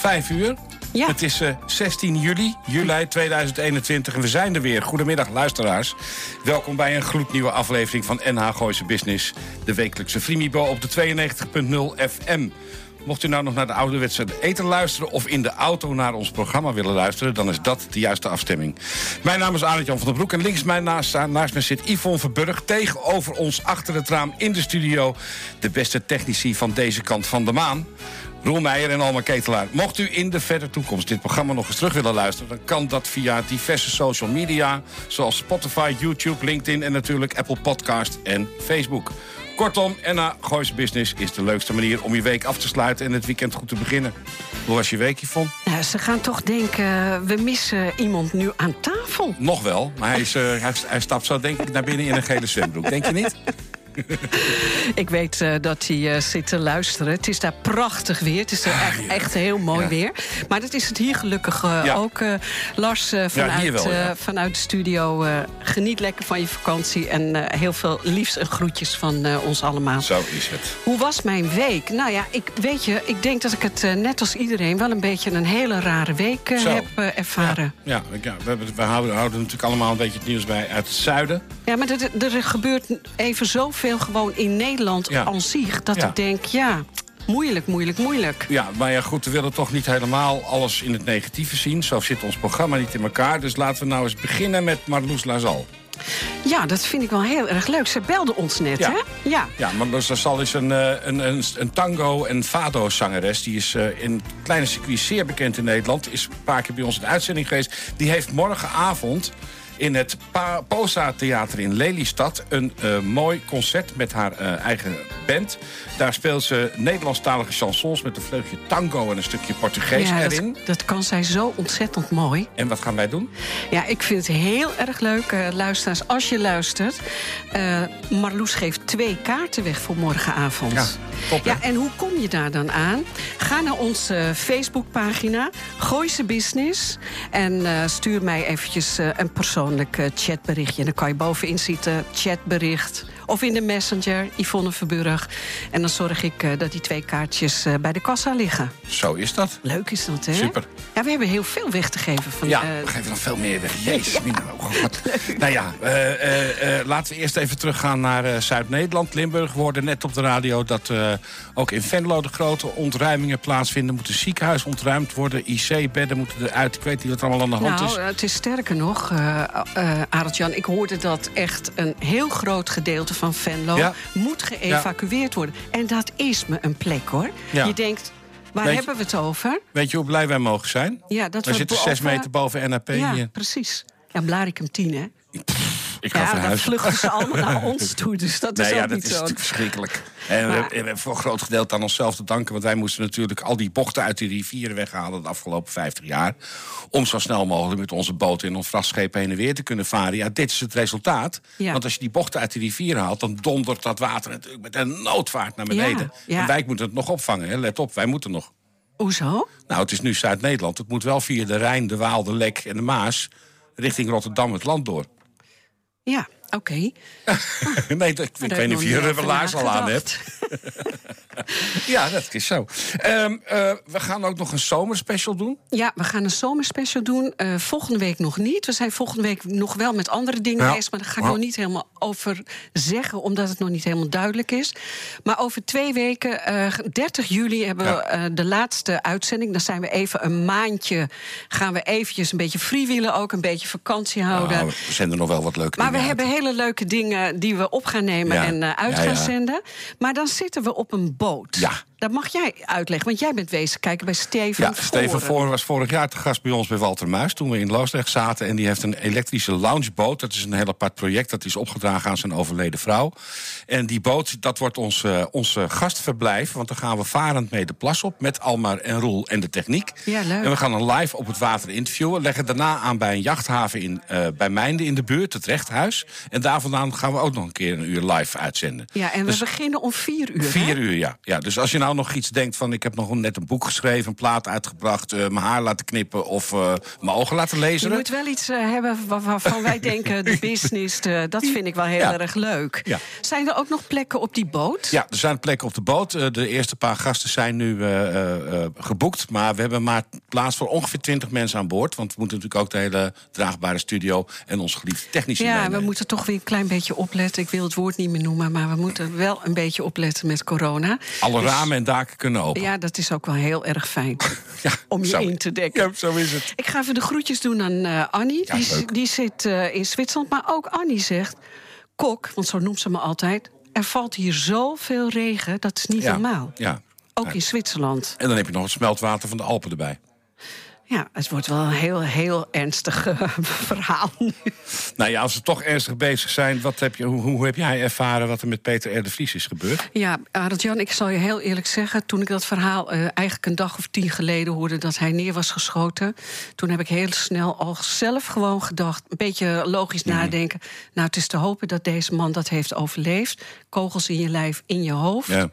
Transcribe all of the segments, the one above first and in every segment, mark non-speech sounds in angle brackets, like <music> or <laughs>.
5 uur. Ja. Het is uh, 16 juli, juli 2021 en we zijn er weer. Goedemiddag luisteraars. Welkom bij een gloednieuwe aflevering van NH Gooise Business. De wekelijkse Frimibo op de 92.0 FM. Mocht u nou nog naar de ouderwetse eten luisteren... of in de auto naar ons programma willen luisteren... dan is dat de juiste afstemming. Mijn naam is Arend Jan van der Broek en links mij naast, naast me zit Yvonne Verburg... tegenover ons achter het raam in de studio... de beste technici van deze kant van de maan... Roel Meijer en Alma Ketelaar. Mocht u in de verre toekomst dit programma nog eens terug willen luisteren... dan kan dat via diverse social media... zoals Spotify, YouTube, LinkedIn en natuurlijk Apple Podcast en Facebook. Kortom, NA Goois Business is de leukste manier om je week af te sluiten... en het weekend goed te beginnen. Hoe was je week, Yvonne? Ja, ze gaan toch denken, we missen iemand nu aan tafel. Nog wel, maar hij, is, uh, hij, hij stapt zo denk ik naar binnen in een gele zwembroek. Denk je niet? <laughs> Ik weet uh, dat hij uh, zit te luisteren. Het is daar prachtig weer. Het is er echt, ja. echt heel mooi Ja. weer. Maar dat is het hier gelukkig uh, Ja. ook. Lars, vanuit, wel, vanuit de studio, geniet lekker van je vakantie. En heel veel liefs en groetjes van ons allemaal. Zo is het. Hoe was mijn week? Nou ja, ik, weet je, ik denk dat ik het net als iedereen... wel een beetje een hele rare week heb ervaren. Ja, ja we, we houden, houden natuurlijk allemaal een beetje het nieuws bij uit het zuiden. Ja, maar er, er gebeurt even zoveel gewoon in Nederland Ja. aan zich... dat Ja. ik denk, ja, moeilijk, moeilijk, moeilijk. Ja, maar ja, goed, we willen toch niet helemaal alles in het negatieve zien. Zo zit ons programma niet in elkaar. Dus laten we nou eens beginnen met Marloes Lazal. Ja, dat vind ik wel heel erg leuk. Ze belde ons net, Ja. hè? Ja. Ja, Marloes Lazal is een, eh, een, een, een tango- en fado-zangeres. Die is eh, in het kleine circuit zeer bekend in Nederland. Is een paar keer bij ons in de uitzending geweest. Die heeft morgenavond in het Pa- Posa Theater in Lelystad... een eh, mooi concert met haar eh, eigen band. Daar speelt ze Nederlandstalige chansons... met een vleugje tango en een stukje Portugees Ja, erin. dat, dat kan zij zo ontzettend mooi. En wat gaan wij doen? Ja, ik vind het heel erg leuk, eh, luisteraars, als je luistert. Marloes geeft twee kaarten weg voor morgenavond. Ja, top? Ja, en hoe kom je daar dan aan? Ga naar onze Facebookpagina, Gooise Business... en stuur mij eventjes een eh, chatberichtje. Dan kan je bovenin zitten, chatbericht... of in de messenger, Yvonne Verburg. En dan zorg ik eh, dat die twee kaartjes eh, bij de kassa liggen. Zo is dat. Leuk is dat, hè? Super. Ja, we hebben heel veel weg te geven. Van, Ja, eh, we geven nog veel meer weg. <laughs> Jezus, mina, oh god. Nou ja, laten we eerst even teruggaan naar Zuid-Nederland, Limburg. We hoorden net op de radio dat ook in Venlo de grote ontruimingen plaatsvinden. Moeten ziekenhuizen ontruimd worden, IC-bedden moeten eruit. Ik weet niet wat er allemaal aan de hand Nou, is. het is sterker nog, eh, Arend-Jan, ik hoorde dat echt een heel groot gedeelte van Venlo Ja. moet geëvacueerd worden. En dat is me een plek, hoor. Je denkt, waar Weet hebben we het over? Weet je hoe blij wij mogen zijn? Ja, dat we zitten zes meter boven NAP Ja, hier. precies. Ja, Blarikum 10, hè? Ik ga Ja, dan verhuizen. vluchten ze <laughs> allemaal naar ons toe. Dus dat is Nee, ja, ook dat niet is zo. natuurlijk verschrikkelijk. En we, Maar- hebben- we hebben voor een groot gedeelte aan onszelf te danken. Want wij moesten natuurlijk al die bochten uit die rivieren weghalen... de afgelopen 50 jaar. Om zo snel mogelijk met onze boten en ons vrachtscheep heen en weer te kunnen varen. Ja, dit is het resultaat. Ja. Want als je die bochten uit die rivieren haalt... dan dondert dat water natuurlijk met een noodvaart naar beneden. Ja, ja. En wij moeten het nog opvangen. Hè. Let op, wij moeten nog. Hoezo? Nou, het is nu Zuid-Nederland. Het moet wel via de Rijn, de Waal, de Lek en de Maas... richting Rotterdam het land door. Ja, oké. <laughs> nee, dat- ik, ik weet niet of je er een laars al aan hebt. <laughs> Ja, dat is zo. Ehm, eh, we gaan ook nog een zomerspecial doen. Ja, we gaan een zomerspecial doen. Eh, volgende week nog niet. We zijn volgende week nog wel met andere dingen Ja. bezig. Maar daar ga ik Ja. nog niet helemaal over zeggen, omdat het nog niet helemaal duidelijk is. Maar over twee weken, eh 30 juli, hebben we Ja. eh, de laatste uitzending. Dan zijn we even een maandje. Gaan we eventjes een beetje freewheelen ook, een beetje vakantie houden. Nou, we zenden nog wel wat leuke Maar we dingen hebben uit. Hele leuke dingen die we op gaan nemen en eh, uit gaan zenden. Maar dan zitten we op een boot. Ja, Dat mag jij uitleggen, want jij bent wezen kijken bij Steven Ja, Steven Voor was vorig jaar te gast bij ons bij Walter Muis... toen we in Loosdrecht zaten. En die heeft een elektrische loungeboot. Dat is een heel apart project. Dat is opgedragen aan zijn overleden vrouw. En die boot, dat wordt ons, uh, ons gastverblijf. Want dan gaan we varend mee de plas op... met Almar en Roel en de techniek. Ja, leuk. En we gaan dan live op het water interviewen. Leggen daarna aan bij een jachthaven in, uh, bij Mijnden in de buurt, het Rechthuis. En daar vandaan gaan we ook nog een keer een uur live uitzenden. Ja, en we dus beginnen om vier uur, Vier uur, ja. ja. Dus als je nou nog iets denkt van... ik heb nog net een boek geschreven, een plaat uitgebracht... Uh, mijn haar laten knippen of uh, mijn ogen laten lezen. Je moet wel iets uh, hebben waarvan wij denken... de <laughs> business, de, dat vind ik wel heel ja. erg leuk. Ja. Zijn er ook nog plekken op die boot? Ja, er zijn plekken op de boot. de eerste paar gasten zijn nu geboekt. Maar we hebben maar plaats voor ongeveer 20 mensen aan boord. Want we moeten natuurlijk ook de hele draagbare studio... en onze geliefde technische Ja, meenemen. we moeten toch weer een klein beetje opletten. Ik wil het woord niet meer noemen, maar we moeten wel een beetje opletten met corona. Alle dus, ramen en daken kunnen open. Ja, dat is ook wel heel erg fijn. <laughs> ja, om je in te dekken. Ja, zo is het. Ik ga even de groetjes doen aan uh, Annie. Ja, die, die, zit uh, in Zwitserland. Maar ook Annie zegt... Kok, want zo noemt ze me altijd... er valt hier zoveel regen, dat is niet ja, normaal. Ja. Ook in Zwitserland. En dan heb je nog het smeltwater van de Alpen erbij. Ja, het wordt wel een heel, heel ernstig uh, <laughs> verhaal nu. Nou ja, als we toch ernstig bezig zijn... Wat heb je, hoe, hoe heb jij ervaren wat er met Peter R. de Vries is gebeurd? Ja, Arend Jan, ik zal je heel eerlijk zeggen... toen ik dat verhaal uh, eigenlijk een dag of tien geleden hoorde... dat hij neer was geschoten... toen heb ik heel snel al zelf gewoon gedacht... een beetje logisch mm. nadenken... nou, het is te hopen dat deze man dat heeft overleefd. Kogels in je lijf, in je hoofd. Ja.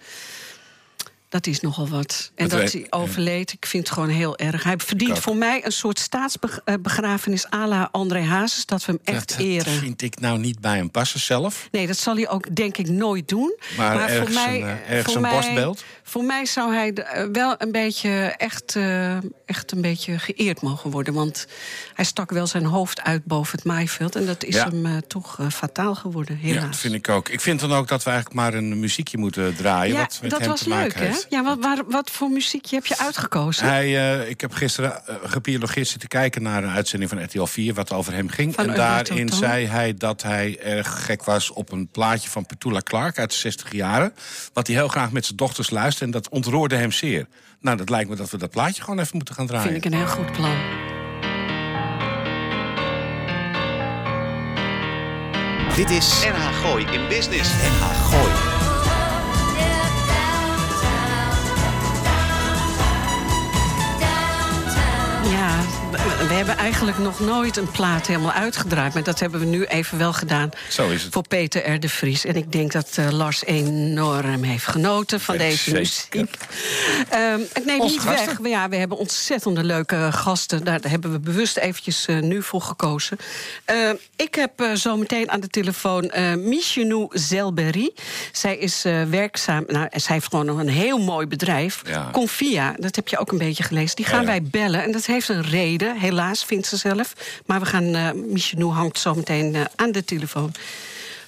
Dat is nogal wat. En Dat hij overleed, ik vind het gewoon heel erg. Hij verdient voor mij een soort staatsbegrafenis à la André Hazes... dat we hem echt dat, eren. dat vind ik nou niet bij hem passen zelf. Nee, dat zal hij ook denk ik nooit doen. Maar voor ergens mij, een, eh, ergens voor een mij, borstbeeld? Voor mij zou hij eh, wel een beetje echt, eh, echt een beetje geëerd mogen worden. Want hij stak wel zijn hoofd uit boven het maaiveld. En dat is Ja. hem toch fataal geworden, helaas. Ja, dat vind ik ook. Ik vind dan ook dat we eigenlijk maar een muziekje moeten draaien... Ja, wat met dat hem was te maken leuk, hè? heeft. Ja, wat, waar, wat voor muziekje heb je uitgekozen? Hij, eh, ik heb gisteren eh, gebiologeerd zitten kijken naar een uitzending van RTL 4... wat over hem ging. Van en daarin zei hij dat hij erg gek was op een plaatje van Petula Clark uit de 60 jaren. Wat hij heel graag met zijn dochters luisterde en dat ontroerde hem zeer. Nou, dat lijkt me dat we dat plaatje gewoon even moeten gaan draaien. Vind ik een heel goed plan. Dit is NH Gooi in Business. NH Gooi. Ja, we- hebben eigenlijk nog nooit een plaat helemaal uitgedraaid. Maar dat hebben we nu even wel gedaan. Zo is het. Voor Peter R. de Vries. En ik denk dat eh, Lars enorm heeft genoten van deze zeker. muziek. Ehm ik neem niet gasten. weg. We- Ja, we hebben ontzettende leuke gasten. Daar hebben we bewust eventjes eh, nu voor gekozen. Ehm, ik heb eh, zometeen aan de telefoon Michenou Zelberry. Zij is werkzaam. Nou, zij heeft gewoon nog een heel mooi bedrijf. Ja. Confia, dat heb je ook een beetje gelezen. Die gaan Ja, ja. wij bellen. En dat heeft een reden. Helaas, vindt ze zelf. Maar we gaan. eh Michenou hangt zometeen eh, aan de telefoon.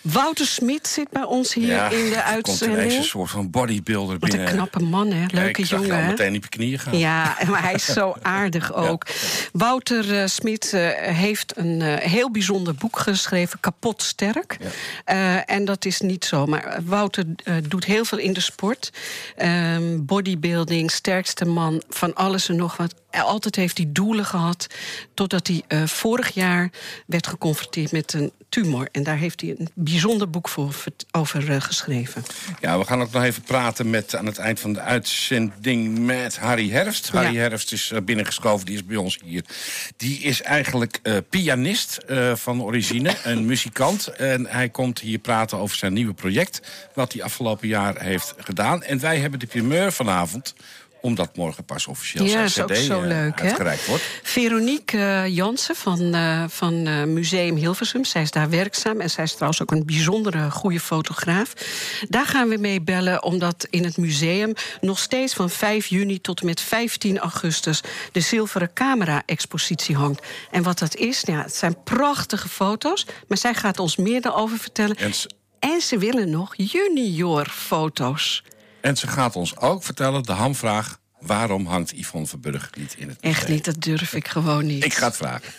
Wouter Smit zit bij ons hier ja, in de er komt uitzending. een soort van bodybuilder Wat binnen. een knappe man, hè? Leuke jongen, hè? meteen op je knieën gaan. Ja, <laughs> maar hij is zo aardig ook. Wouter eh, Smit eh, heeft een eh, heel bijzonder boek geschreven, Kapot Sterk. Eh, en dat is niet zo. Maar Wouter eh, doet heel veel in de sport. Ehm, bodybuilding, sterkste man, van alles en nog wat. Altijd heeft hij doelen gehad. Totdat hij eh, vorig jaar werd geconfronteerd met een tumor. En daar heeft hij een bijzonder boek voor, over eh, geschreven. Ja, we gaan ook nog even praten met, aan het eind van de uitzending met Harry Herfst. Harry Ja. Herfst is eh, binnengeschoven, die is bij ons hier. Die is eigenlijk pianist van origine, <laughs> een muzikant. En hij komt hier praten over zijn nieuwe project... wat hij afgelopen jaar heeft gedaan. En wij hebben de primeur vanavond omdat morgen pas officieel Ja, zijn cd zo eh, leuk, hè? uitgereikt wordt. Veronique eh, Jansen van, eh, van Museum Hilversum. Zij is daar werkzaam en zij is trouwens ook een bijzondere goede fotograaf. Daar gaan we mee bellen, omdat in het museum nog steeds van 5 juni tot en met 15 augustus de zilveren camera-expositie hangt. En wat dat is, ja, het zijn prachtige foto's, maar zij gaat ons meer daarover vertellen. En ze- En ze willen nog junior foto's. En ze gaat ons ook vertellen, de hamvraag... Waarom hangt Yvonne Verburg niet in het museum? Echt niet, dat durf ik gewoon niet. Ik ga het vragen.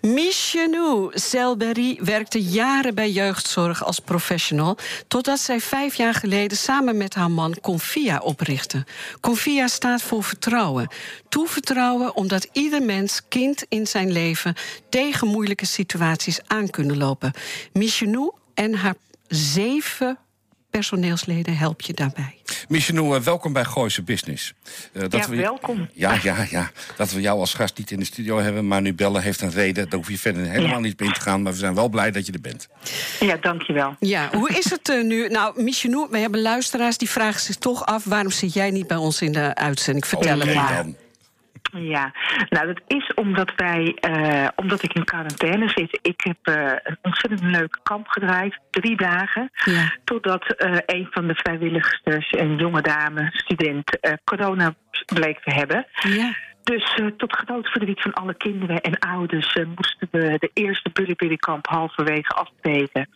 <laughs> Michenou Selberry werkte jaren bij jeugdzorg als professional... totdat zij vijf jaar geleden samen met haar man Confia oprichtte. Confia staat voor vertrouwen. Toevertrouwen omdat ieder mens, kind in zijn leven... tegen moeilijke situaties aan kunnen lopen. Michenou en haar zeven personeelsleden help je daarbij. Michenou, uh, welkom bij Gooise Business. Uh, dat ja, we, welkom. Ja, ja, ja. Dat we jou als gast niet in de studio hebben, maar nu bellen heeft een reden. Daar hoef je verder helemaal ja. niet in te gaan, maar we zijn wel blij dat je er bent. Ja, dankjewel. Ja, hoe is het uh, nu? Nou, Michenou, we hebben luisteraars die vragen zich toch af... waarom zit jij niet bij ons in de uitzending? Vertel het maar. Dan. Ja, nou dat is omdat wij, uh, omdat ik in quarantaine zit. Ik heb uh, een ontzettend leuke kamp gedraaid, drie dagen. Ja. Totdat uh, een van de vrijwilligsters, een jonge dame, student, corona bleek te hebben. Ja. Dus uh, tot groot verdriet van alle kinderen en ouders uh, moesten we de eerste Bully-Bully-kamp halverwege afbreken.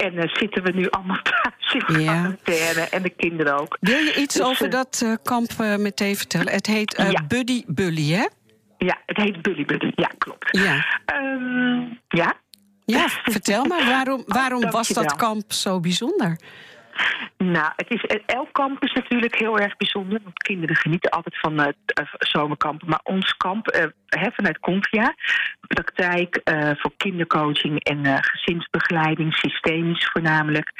En uh, zitten we nu allemaal thuis in quarantaine. Ja. En de kinderen ook. Wil je iets dus, over dat uh, kamp uh, meteen vertellen? Het heet ja. Buddy Bully, hè? Ja, het heet Bully Bully. Ja, klopt. Ja. Um, ja. Ja, vertel maar. Waarom, waarom oh, was dat kamp zo bijzonder? Nou, het is, elk kamp is natuurlijk heel erg bijzonder. Want kinderen genieten altijd van uh, zomerkampen. Maar ons kamp, uh, vanuit Confia, praktijk voor kindercoaching en gezinsbegeleiding, systemisch voornamelijk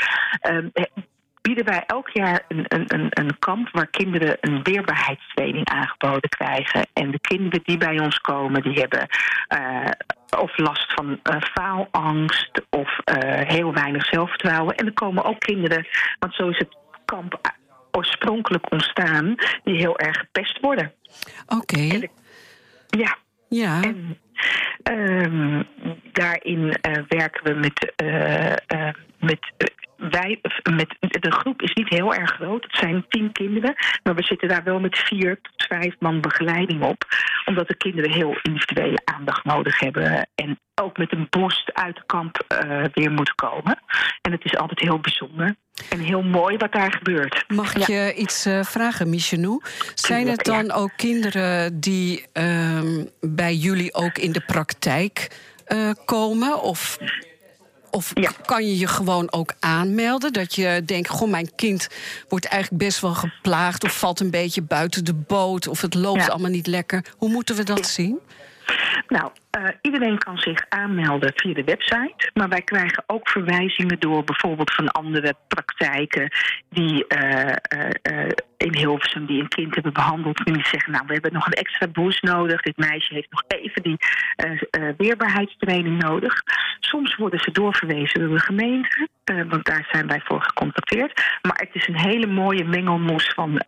bieden wij elk jaar een, een, een, kamp waar kinderen een weerbaarheidstraining aangeboden krijgen. En de kinderen die bij ons komen, die hebben uh, of last van uh, faalangst of uh, heel weinig zelfvertrouwen. En er komen ook kinderen, want zo is het kamp oorspronkelijk ontstaan, die heel erg gepest worden. Oké. Okay. Ja. Ja. En, um, daarin werken we met, met wij, met, de groep is niet heel erg groot. Het zijn tien kinderen. Maar we zitten daar wel met vier tot vijf man begeleiding op. Omdat de kinderen heel individuele aandacht nodig hebben. En ook met een borst uit de kamp weer moeten komen. En het is altijd heel bijzonder. En heel mooi wat daar gebeurt. Mag ik je iets uh, vragen, Michenou? Zijn het dan ja. ook kinderen die uh, bij jullie ook in de praktijk uh, komen? Of of ja. kan je je gewoon ook aanmelden? Dat je denkt, goh, mijn kind wordt eigenlijk best wel geplaagd... of valt een beetje buiten de boot, of het loopt allemaal niet lekker. Hoe moeten we dat zien? Nou, uh, iedereen kan zich aanmelden via de website. Maar wij krijgen ook verwijzingen door bijvoorbeeld van andere praktijken die uh, uh, in Hilversum die een kind hebben behandeld. En die zeggen, nou, we hebben nog een extra boost nodig. Dit meisje heeft nog even die weerbaarheidstraining nodig. Soms worden ze doorverwezen door de gemeente. want daar zijn wij voor gecontacteerd. Maar het is een hele mooie mengelmoes van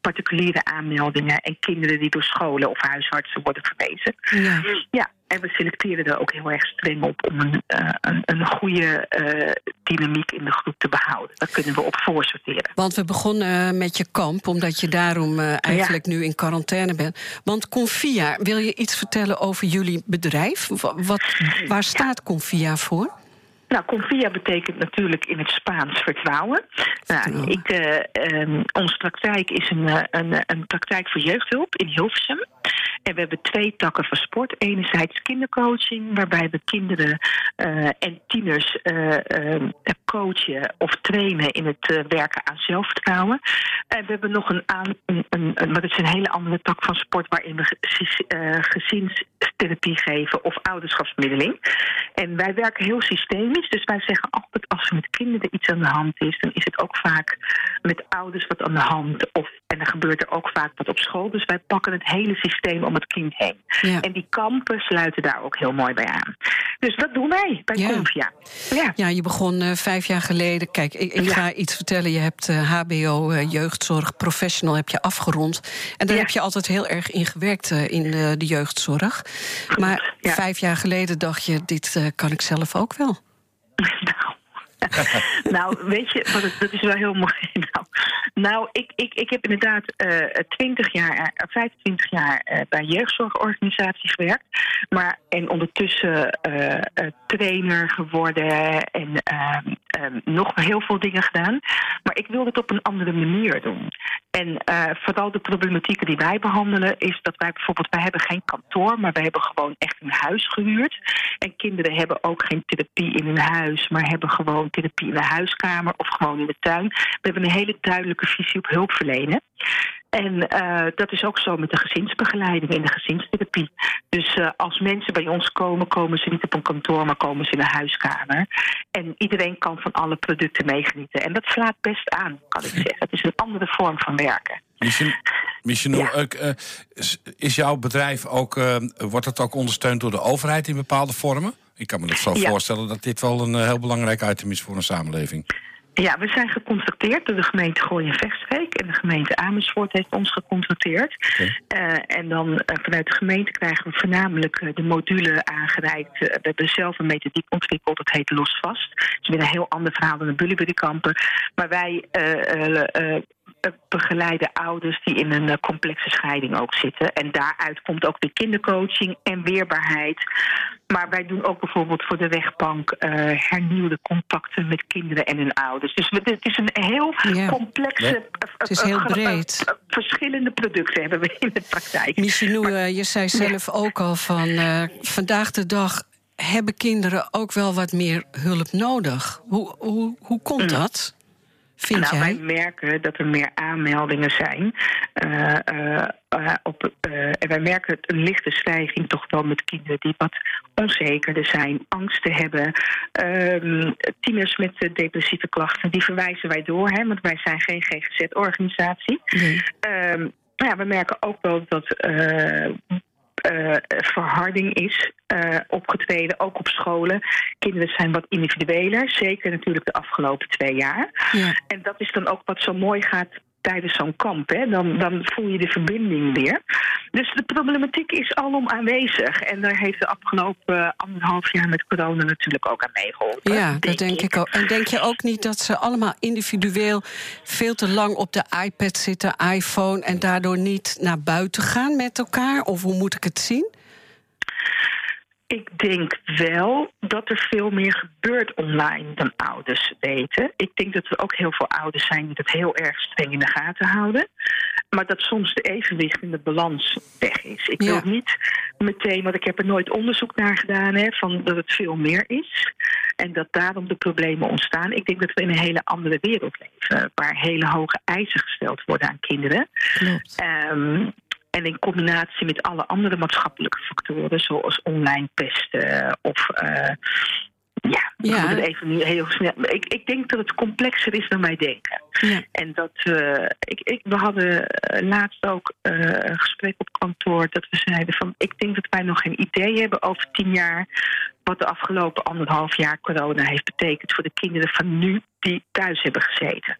particuliere aanmeldingen... en kinderen die door scholen of huisartsen worden verwezen. Ja. ja. En we selecteren er ook heel erg streng op om een, uh, een, een, goede uh, dynamiek in de groep te behouden. Daar kunnen we op voorsorteren. Want we begonnen met je kamp, omdat je daarom uh, eigenlijk ja. nu in quarantaine bent. Want Confia, wil je iets vertellen over jullie bedrijf? Wat, waar staat Confia voor? Nou, Confia betekent natuurlijk in het Spaans vertrouwen. Nou, ik, uh, um, onze praktijk is een, een, een praktijk voor jeugdhulp in Hilversum. En we hebben twee takken van sport. Enerzijds kindercoaching, waarbij we kinderen uh, en tieners uh, uh, coachen of trainen in het werken aan zelfvertrouwen. En we hebben nog een aan, een, een, een, maar dat is een hele andere tak van sport waarin we gezinstherapie geven of ouderschapsmiddeling. En wij werken heel systemisch, dus wij zeggen altijd als er met kinderen iets aan de hand is, dan is het ook vaak met ouders wat aan de hand. Of, en dan gebeurt er ook vaak wat op school. Dus wij pakken het hele systeem om het kind heen. Ja. En die kampen sluiten daar ook heel mooi bij aan. Dus dat doen wij bij ja. Confia. Ja. ja, je begon uh, vijf jaar geleden. Kijk, ik, ik ja. ga iets vertellen. Je hebt uh, HBO, uh, jeugdzorg, professional heb je afgerond. En daar heb je altijd heel erg in gewerkt in de jeugdzorg. Maar vijf jaar geleden dacht je, dit kan ik zelf ook wel. <laughs> <laughs> Nou, weet je, dat, is wel heel <laughs> mooi. Nou, nou ik, ik, ik heb inderdaad uh, 20 jaar, uh, 25 jaar uh, bij jeugdzorgorganisaties gewerkt. Maar, en ondertussen trainer geworden en ehm, nog heel veel dingen gedaan. Maar ik wil het op een andere manier doen. En uh, vooral de problematieken die wij behandelen is dat wij bijvoorbeeld, wij hebben geen kantoor, maar wij hebben gewoon echt een huis gehuurd. En kinderen hebben ook geen therapie in hun huis, maar hebben gewoon therapie in de huiskamer of gewoon in de tuin. We hebben een hele duidelijke visie op hulp verlenen. En uh, dat is ook zo met de gezinsbegeleiding en de gezinstherapie. Dus uh, als mensen bij ons komen, komen ze niet op een kantoor, maar komen ze in een huiskamer. En iedereen kan van alle producten meegenieten. En dat slaat best aan, kan ik zeggen. Het is een andere vorm van werken. Michel, ja. uh, is jouw bedrijf ook, wordt het ook ondersteund door de overheid in bepaalde vormen? Ik kan me dat zo ja. voorstellen dat dit wel een heel belangrijk item is voor een samenleving. Ja, we zijn gecontracteerd door de gemeente Gooi en Vechtstreek. En de gemeente Amersfoort heeft ons gecontracteerd. Okay. Uh, en dan uh, vanuit de gemeente krijgen we voornamelijk uh, de module aangereikt. we hebben zelf een methodiek ontwikkeld, dat heet Los Vast. Het is weer een heel ander verhaal dan de Bullyburykampen. Maar wij begeleiden ouders die in een complexe scheiding ook zitten. En daaruit komt ook de kindercoaching en weerbaarheid. Maar wij doen ook bijvoorbeeld voor de rechtbank uh, hernieuwde contacten met kinderen en hun ouders. Dus het is een heel ja. complexe, ja. het is heel breed. verschillende producten hebben we in de praktijk. Michinou, maar, je zei zelf ja. ook al van uh, vandaag de dag hebben kinderen ook wel wat meer hulp nodig. Hoe, hoe, hoe komt mm. dat? Vind nou, jij? wij merken dat er meer aanmeldingen zijn. Uh, uh, uh, op, en wij merken een lichte stijging toch wel met kinderen die wat onzekerder zijn, angsten hebben. Ehm, tieners met depressieve klachten, die verwijzen wij door, hè, want wij zijn geen GGZ-organisatie. Nee. Um, ja, we merken ook wel dat uh, verharding is uh, opgetreden, ook op scholen. Kinderen zijn wat individueler, zeker natuurlijk de afgelopen twee jaar. Ja. En dat is dan ook wat zo mooi gaat tijdens zo'n kamp. Hè? Dan, dan voel je de verbinding weer. Dus de problematiek is alom aanwezig. En daar heeft de afgelopen anderhalf jaar met corona natuurlijk ook aan meegeholpen. Ja, denk dat denk ik. ik ook. En denk je ook niet dat ze allemaal individueel veel te lang op de iPad zitten, iPhone, en daardoor niet naar buiten gaan met elkaar? Of hoe moet ik het zien? Ik denk wel dat er veel meer gebeurt online dan ouders weten. Ik denk dat er ook heel veel ouders zijn die dat heel erg streng in de gaten houden. Maar dat soms de evenwicht in de balans weg is. Ik ja. wil niet meteen, want ik heb er nooit onderzoek naar gedaan, hè, van dat het veel meer is. En dat daarom de problemen ontstaan. Ik denk dat we in een hele andere wereld leven. Waar hele hoge eisen gesteld worden aan kinderen. Klopt. Um, en in combinatie met alle andere maatschappelijke factoren, zoals online pesten of. Uh, ja, ja. Het even heel snel. Ik, ik denk dat het complexer is dan wij denken. Ja. En dat uh, ik, ik, we hadden laatst ook uh, een gesprek op kantoor dat we zeiden van ik denk dat wij nog geen idee hebben over tien jaar wat de afgelopen anderhalf jaar corona heeft betekend voor de kinderen van nu die thuis hebben gezeten.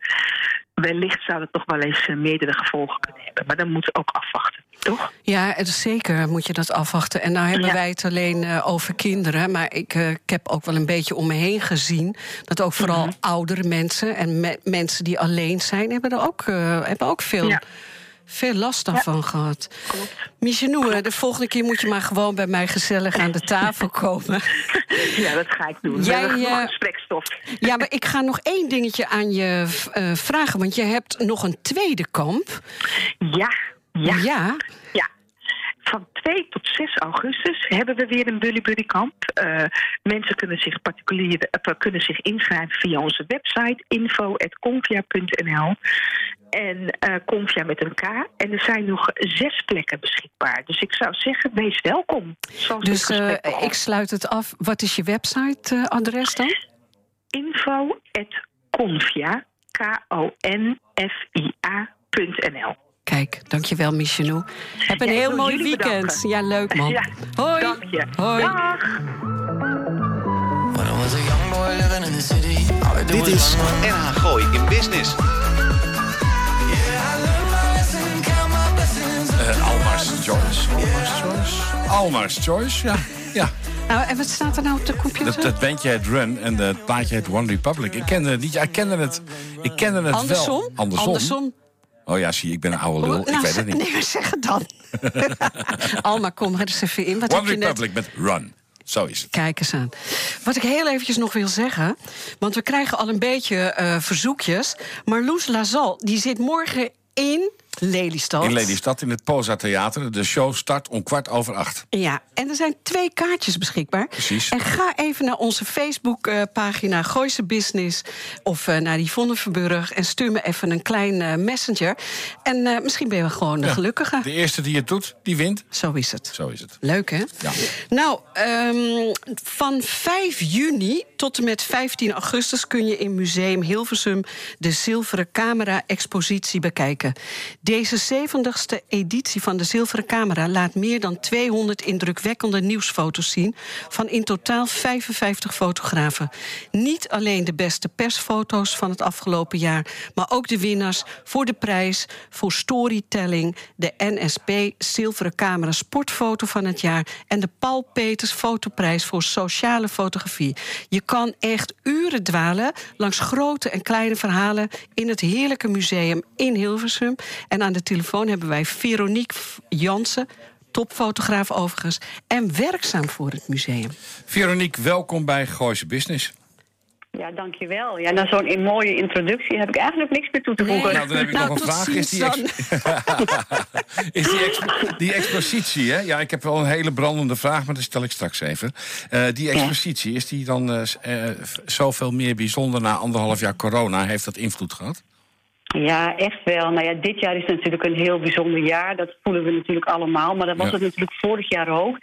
Wellicht zou het toch wel eens meerdere gevolgen kunnen hebben. Maar dan moeten we ook afwachten, toch? Ja, zeker moet je dat afwachten. En nou hebben ja. wij het alleen uh, over kinderen. Maar ik, uh, ik, heb ook wel een beetje om me heen gezien... dat ook vooral mm -hmm. oudere mensen en me mensen die alleen zijn... hebben er ook, hebben ook veel... Ja veel last daarvan ja. gehad. Michenou, de volgende keer moet je maar gewoon bij mij gezellig aan de tafel komen. <laughs> Ja, dat ga ik doen. Jij, uh, gesprekstof. Ja, maar ik ga nog één dingetje aan je uh, vragen. Want je hebt nog een tweede kamp. Ja, ja. Ja. ja. Van 2 tot 6 augustus hebben we weer een Bully Buddy kamp. Uh, mensen kunnen zich, particulier, uh, kunnen zich inschrijven via onze website info.convia.nl en uh, Convia met een K. En er zijn nog zes plekken beschikbaar. Dus ik zou zeggen, wees welkom. Dus ik sluit het af. Wat is je website-adres dan? info.convia, K-O-N-F-I-A.nl Kijk, dankjewel Michenou. Heb een ja, heel mooi weekend. Bedanken. Ja, leuk man. Ja, Hoi. Dank je. Hoi. Dag. Dit is NH Gooi in Business. Uh, Alma's Choice. Alma's Choice. Alma's Choice, ja. ja. Nou, en wat staat er nou op de computer? Dat, dat bandje heet Run en het plaatje heet One Republic. Ik kende het niet, ik kende het, ik kende het Andersom? wel. Andersom? Andersom. Oh ja, zie, ik ben een oude lul. Nou, ik weet het niet. Nee, zeg het dan. <laughs> Alma, kom er eens even in. Wat One Republic net... met Run. Zo is het. Kijk eens aan. Wat ik heel eventjes nog wil zeggen, want we krijgen al een beetje eh, verzoekjes. Maar Loes Lazal, die zit morgen in Lelystad. In Lelystad, in het Poza Theater. De show start om kwart over acht. Ja, en er zijn twee kaartjes beschikbaar. Precies. En ga even naar onze Facebookpagina Gooise Business... of uh, naar Yvonne Verburg en stuur me even een klein uh, messenger. En uh, misschien ben je wel gewoon de ja, gelukkige. De eerste die het doet, die wint. Zo is het. Zo is het. Leuk, hè? Ja. Nou, um, van 5 juni tot en met 15 augustus... kun je in Museum Hilversum de Zilveren Camera-expositie bekijken. Deze 70ste editie van de Zilveren Camera laat meer dan 200 indrukwekkende nieuwsfoto's zien van in totaal 55 fotografen. Niet alleen de beste persfoto's van het afgelopen jaar, maar ook de winnaars voor de prijs voor storytelling, de NSP Zilveren Camera Sportfoto van het jaar en de Paul Peters Fotoprijs voor sociale fotografie. Je kan echt uren dwalen langs grote en kleine verhalen in het heerlijke museum in Hilversum. En aan de telefoon hebben wij Veronique Jansen, topfotograaf overigens, en werkzaam voor het museum. Veronique, welkom bij Gooise Business. Ja, dankjewel. Ja, na zo'n mooie introductie heb ik eigenlijk niks meer toe te voegen. Nee. Nou, dan heb ik nou, nog een vraag. Is die, ex <laughs> is die, expo die, expositie, hè? Ja, ik heb wel een hele brandende vraag, maar dat stel ik straks even. Uh, die expositie, is die dan uh, uh, zoveel meer bijzonder na anderhalf jaar corona? Heeft dat invloed gehad? Ja, echt wel. Nou ja, dit jaar is natuurlijk een heel bijzonder jaar. Dat voelen we natuurlijk allemaal. Maar dat was ja. het natuurlijk vorig jaar ook.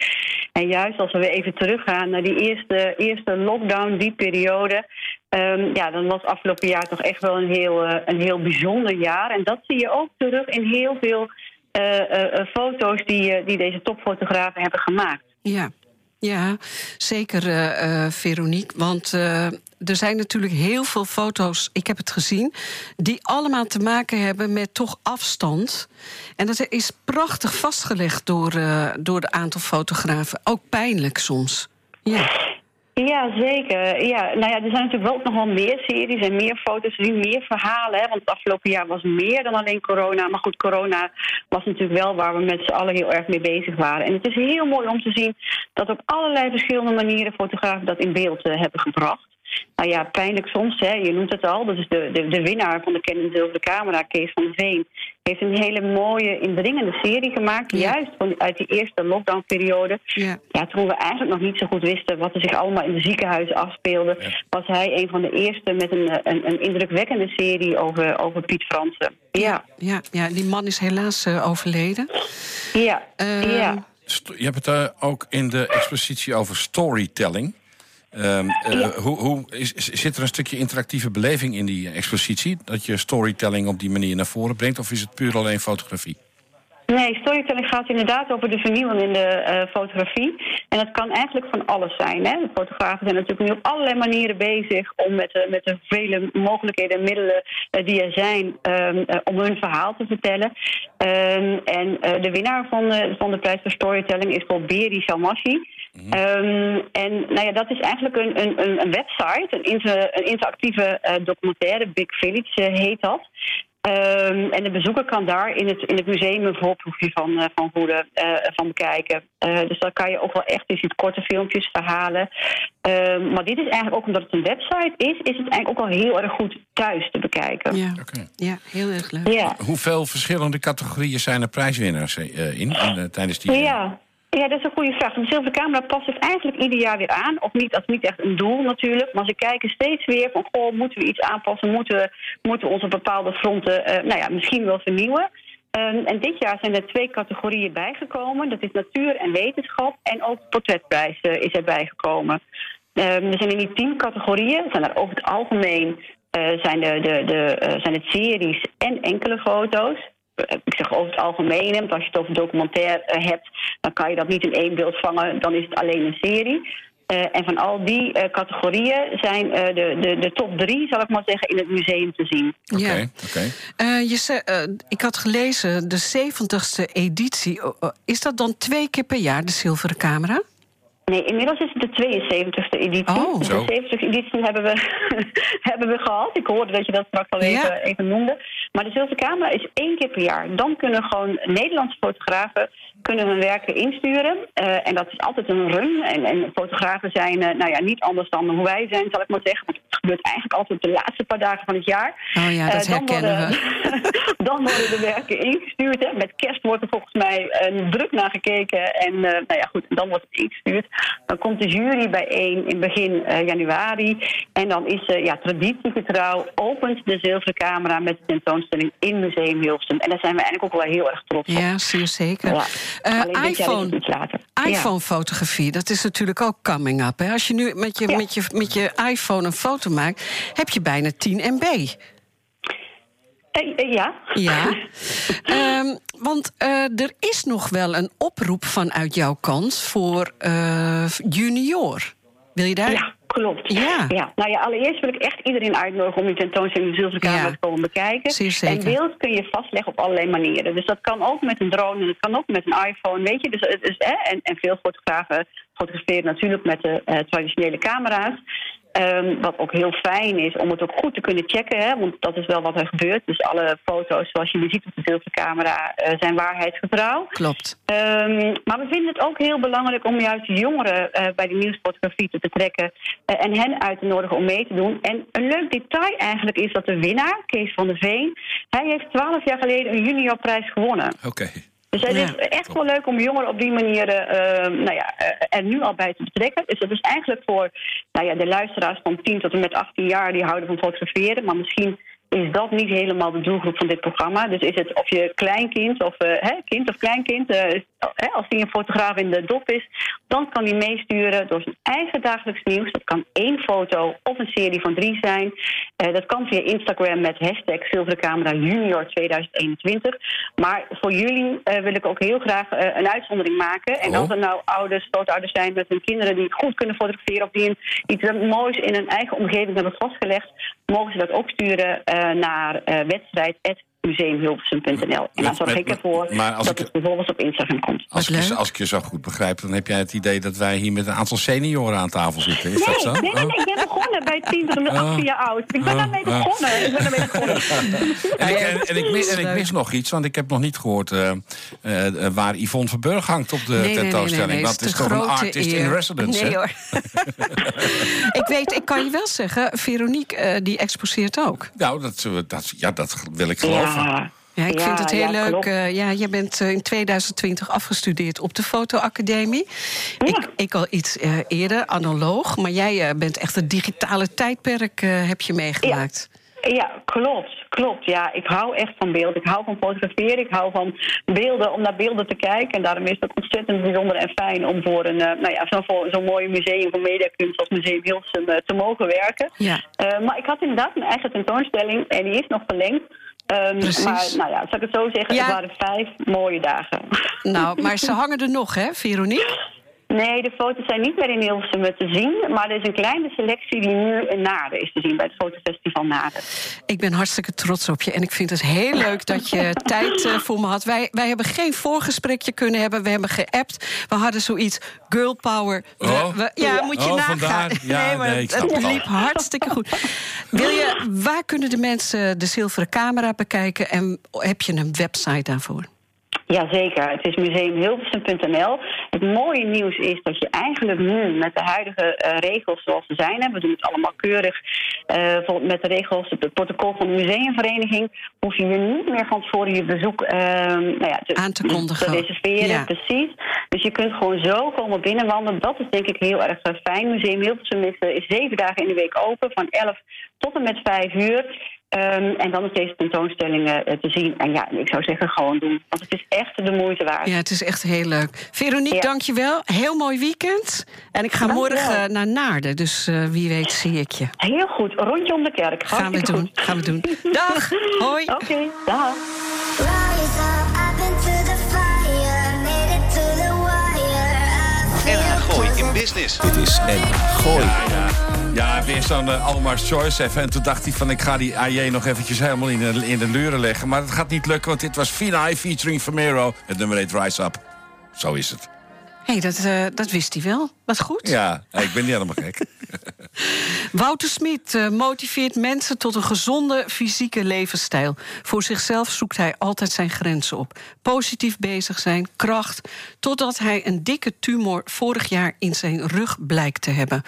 En juist als we even teruggaan naar die eerste, eerste lockdown, die periode. Um, ja, dan was afgelopen jaar toch echt wel een heel, uh, een heel bijzonder jaar. En dat zie je ook terug in heel veel uh, uh, foto's die, die deze topfotografen hebben gemaakt. Ja, ja, zeker, uh, Veronique. Want uh, er zijn natuurlijk heel veel foto's, ik heb het gezien... die allemaal te maken hebben met toch afstand. En dat is prachtig vastgelegd door, uh, door de aantal fotografen. Ook pijnlijk soms. Ja. Ja, zeker. Ja, nou ja, er zijn natuurlijk wel nog wel meer series en meer foto's, meer verhalen. Hè, want het afgelopen jaar was meer dan alleen corona. Maar goed, corona was natuurlijk wel waar we met z'n allen heel erg mee bezig waren. En het is heel mooi om te zien dat op allerlei verschillende manieren fotografen dat in beeld uh, hebben gebracht. Nou ja, pijnlijk soms, hè, je noemt het al. Dat is de, de, de winnaar van de Canon Zilveren Camera, Kees van de Veen. Heeft een hele mooie, indringende serie gemaakt. Ja. Juist van, uit die eerste lockdownperiode. Ja. ja, toen we eigenlijk nog niet zo goed wisten wat er zich allemaal in de ziekenhuizen afspeelde. Ja. Was hij een van de eerste met een, een, een indrukwekkende serie over, over Piet Fransen. Ja. Ja, ja, die man is helaas uh, overleden. Ja, Uh, ja. Je hebt het uh, ook in de expositie over storytelling. Um, uh, Ja. hoe, hoe is, zit er een stukje interactieve beleving in die expositie? Dat je storytelling op die manier naar voren brengt? Of is het puur alleen fotografie? Nee, storytelling gaat inderdaad over de vernieuwing in de eh, fotografie. En dat kan eigenlijk van alles zijn. Hè? De fotografen zijn natuurlijk nu op allerlei manieren bezig om met, de- met de vele mogelijkheden en middelen eh, die er zijn ehm, eh, om hun verhaal te vertellen. Ehm, en eh, de winnaar van de, van de prijs voor storytelling is Bob Beri Salmassi. Ehm, en nou ja, dat is eigenlijk een, een, een website, een, inter- een interactieve eh, documentaire, Big Village eh, heet dat. Ehm, en de bezoeker kan daar in het, in het museum een voorproefje van, eh, van voeden, eh, van bekijken. Eh, dus dan kan je ook wel echt, je ziet korte filmpjes, verhalen. Ehm, maar dit is eigenlijk ook omdat het een website is, is het eigenlijk ook al heel erg goed thuis te bekijken. ja. Oké. ja, heel erg leuk. Ja. Hoeveel verschillende categorieën zijn er prijswinnaars eh, in, in tijdens die... Ja. Ja, dat is een goede vraag. De zilveren camera past zich eigenlijk ieder jaar weer aan. Of niet, dat is niet echt een doel natuurlijk. Maar ze kijken steeds weer van, goh, moeten we iets aanpassen? Moeten we, moeten bepaalde fronten, eh, nou ja, misschien wel vernieuwen? Ehm, en dit jaar zijn er twee categorieën bijgekomen. Dat is natuur en wetenschap. En ook portretprijs eh, is erbij gekomen. Ehm, er zijn in die tien categorieën, zijn er over het algemeen eh, zijn, de, de, de, zijn het series en enkele foto's. Eh, Ik zeg over het algemeen, want als je het over documentair eh, hebt, dan kan je dat niet in één beeld vangen, dan is het alleen een serie. Eh, en van al die eh, categorieën zijn eh, de, de, de top drie, zal ik maar zeggen, in het museum te zien. Oké, Ja. oké. Je ik had gelezen, de 70ste editie. Is dat dan twee keer per jaar, de zilveren camera? Nee, inmiddels is het de 72e editie. Oh. Dus de 70e editie hebben we, <laughs> hebben we gehad. Ik hoorde dat je dat straks al even, even noemde. Maar de Zilveren Camera is één keer per jaar. Dan kunnen gewoon Nederlandse fotografen kunnen hun werken insturen. Eh, en dat is altijd een run. En, en fotografen zijn uh, nou ja, niet anders dan hoe wij zijn, zal ik maar zeggen. Want het gebeurt eigenlijk altijd de laatste paar dagen van het jaar. Oh ja, dat uh, herkennen worden, we. <laughs> dan worden de werken ingestuurd. Hè. Met kerst wordt er volgens mij druk naar gekeken. En nou ja, goed, dan wordt het ingestuurd. Dan komt de jury bijeen in begin januari. En dan is ja, traditiegetrouw opent de zilveren camera met de tentoonstelling in Museum Hilversum. En daar zijn we eigenlijk ook wel heel erg trots op. Ja, zeer zeker. Ja. Uh, iPhone, iPhone-fotografie, dat is natuurlijk ook coming up. Hè? Als je nu met je, met, je, met je iPhone een foto maakt, heb je bijna 10 MB. Uh, ja. Ja. um, <laughs> want uh, er is nog wel een oproep vanuit jouw kant voor junior. Wil je daar? Ja. Klopt. Ja. ja. Nou ja, allereerst wil ik echt iedereen uitnodigen om die tentoonstelling in de Zilverkamer te komen bekijken. Zeer zeker. En beeld kun je vastleggen op allerlei manieren. Dus dat kan ook met een drone en dat kan ook met een iPhone, weet je. Dus, dus, hè, en, en veel fotografen fotograferen natuurlijk met de uh, traditionele camera's. Um, wat ook heel fijn is om het ook goed te kunnen checken, hè, want dat is wel wat er gebeurt. Dus alle foto's zoals je nu ziet op de zilvercamera uh, zijn waarheidsgetrouw. Klopt. Um, maar we vinden het ook heel belangrijk om juist jongeren uh, bij de nieuwsfotografie te betrekken uh, en hen uit te nodigen om mee te doen. En een leuk detail eigenlijk is dat de winnaar, Kees van der Veen, hij heeft twaalf jaar geleden een juniorprijs gewonnen. Oké. Okay. Dus het is echt wel leuk om jongeren op die manier uh, nou ja, uh, er nu al bij te betrekken. Dus dat is eigenlijk voor nou ja, de luisteraars van 10 tot en met 18 jaar die houden van fotograferen. Maar misschien is dat niet helemaal de doelgroep van dit programma. Dus is het of je kleinkind of uh, hè, kind of kleinkind, uh, hè, als die een fotograaf in de dop is, dan kan hij meesturen door zijn eigen dagelijks nieuws. Dat kan één foto of een serie van drie zijn. Uh, dat kan via Instagram met hashtag Zilveren Junior 2021. Maar voor jullie wil ik ook heel graag een uitzondering maken. En als er nou ouders, grootouders zijn met hun kinderen die goed kunnen fotograferen of die iets moois in hun eigen omgeving hebben vastgelegd, mogen ze dat ook sturen naar uh, wedstrijd museumhilversum.nl. En dan zorg ik ervoor dat het bijvoorbeeld op Instagram komt. Als ik, je, als ik je zo goed begrijp, dan heb jij het idee dat wij hier met een aantal senioren aan tafel zitten. Is nee, dat zo? Nee, nee, nee, ik ben begonnen bij 10 tot 18 jaar oud. Ik ben daarmee begonnen. Ik ben daarmee <laughs> begonnen. en, ik, en, en, ik mis, en ik mis nog iets, want ik heb nog niet gehoord uh, uh, waar Yvonne Verburg hangt op de nee, tentoonstelling. Nee, nee, dat is toch een artist eer. in residence? Nee hoor. <laughs> ik weet, ik kan je wel zeggen, Veronique uh, die exposeert ook. Nou, dat, dat, ja, dat wil ik geloven. Ja. Ja, ik Ja, vind het heel ja, leuk. Uh, ja, je bent uh, in 2020 afgestudeerd op de fotoacademie. Ja. Ik, ik al iets uh, eerder, analoog. Maar jij bent echt het digitale tijdperk heb je meegemaakt. Ja, klopt. Klopt, ja. Ik hou echt van beeld. Ik hou van fotograferen. Ik hou van beelden, om naar beelden te kijken. En daarom is het ontzettend bijzonder en fijn om voor een, nou ja, zo'n zo'n mooi museum voor mediakunst als Museum Hilversum te mogen werken. Ja. maar ik had inderdaad mijn eigen tentoonstelling en die is nog verlengd. Um, Precies. maar nou ja, zal ik het zo zeggen, Ja. het waren vijf mooie dagen. Nou, maar ze hangen er nog, hè, Veronique? Nee, de foto's zijn niet meer in Hilversum te zien. Maar er is een kleine selectie die nu in Naarden is te zien bij het fotofestival Naarden. Ik ben hartstikke trots op je. En ik vind het heel leuk dat je <laughs> tijd eh, voor me had. Wij, wij hebben geen voorgesprekje kunnen hebben. We hebben geappt. We hadden zoiets girl power. We- Oh. we- ja, moet je Oh, nagaan. vandaar. Ja, nee, maar nee, het, al. liep hartstikke goed. Wil je, waar kunnen de mensen de zilveren camera bekijken? En heb je een website daarvoor? Jazeker, het is museumhilversum.nl. Het mooie nieuws is dat je eigenlijk nu met de huidige eh, regels zoals ze zijn... hè, we doen het allemaal keurig bijvoorbeeld met de regels, het protocol van de museumvereniging... hoef je je niet meer van tevoren je bezoek eh, nou ja, te, Aan te kondigen. te reserveren. Ja. Precies. Dus je kunt gewoon zo komen binnenwandelen. Dat is denk ik heel erg fijn. Museum Hilversum is, is zeven dagen in de week open, van 11 tot en met 5 uur... Ehm, en dan is deze tentoonstelling eh, te zien. En ja, ik zou zeggen, gewoon doen. Want het is echt de moeite waard. Ja, het is echt heel leuk. Veronique, Ja. dankjewel. Heel mooi weekend. En ik ga Dankjewel. morgen naar Naarden. Dus eh, wie weet zie ik je. Heel goed, rondje om de kerk. Gaan we doen. goed. Gaan we doen. <laughs> Dag. Hoi. Oké, dag. Feel Gooi in Business. Dit is NH Gooi. Ja, weer zo'n uh, Almar's Choice even. En toen dacht hij van, ik ga die AJ nog eventjes helemaal in de, in de luren leggen. Maar dat gaat niet lukken, want dit was Finai featuring Famero. Het nummer heet Rise Up. Zo is het. hey, dat, eh, dat wist hij wel. Wat goed. Ja, ik ben niet helemaal gek. <laughs> <laughs> Wouter Smit eh, motiveert mensen tot een gezonde fysieke levensstijl. Voor zichzelf zoekt hij altijd zijn grenzen op. Positief bezig zijn, kracht. Totdat hij een dikke tumor vorig jaar in zijn rug blijkt te hebben.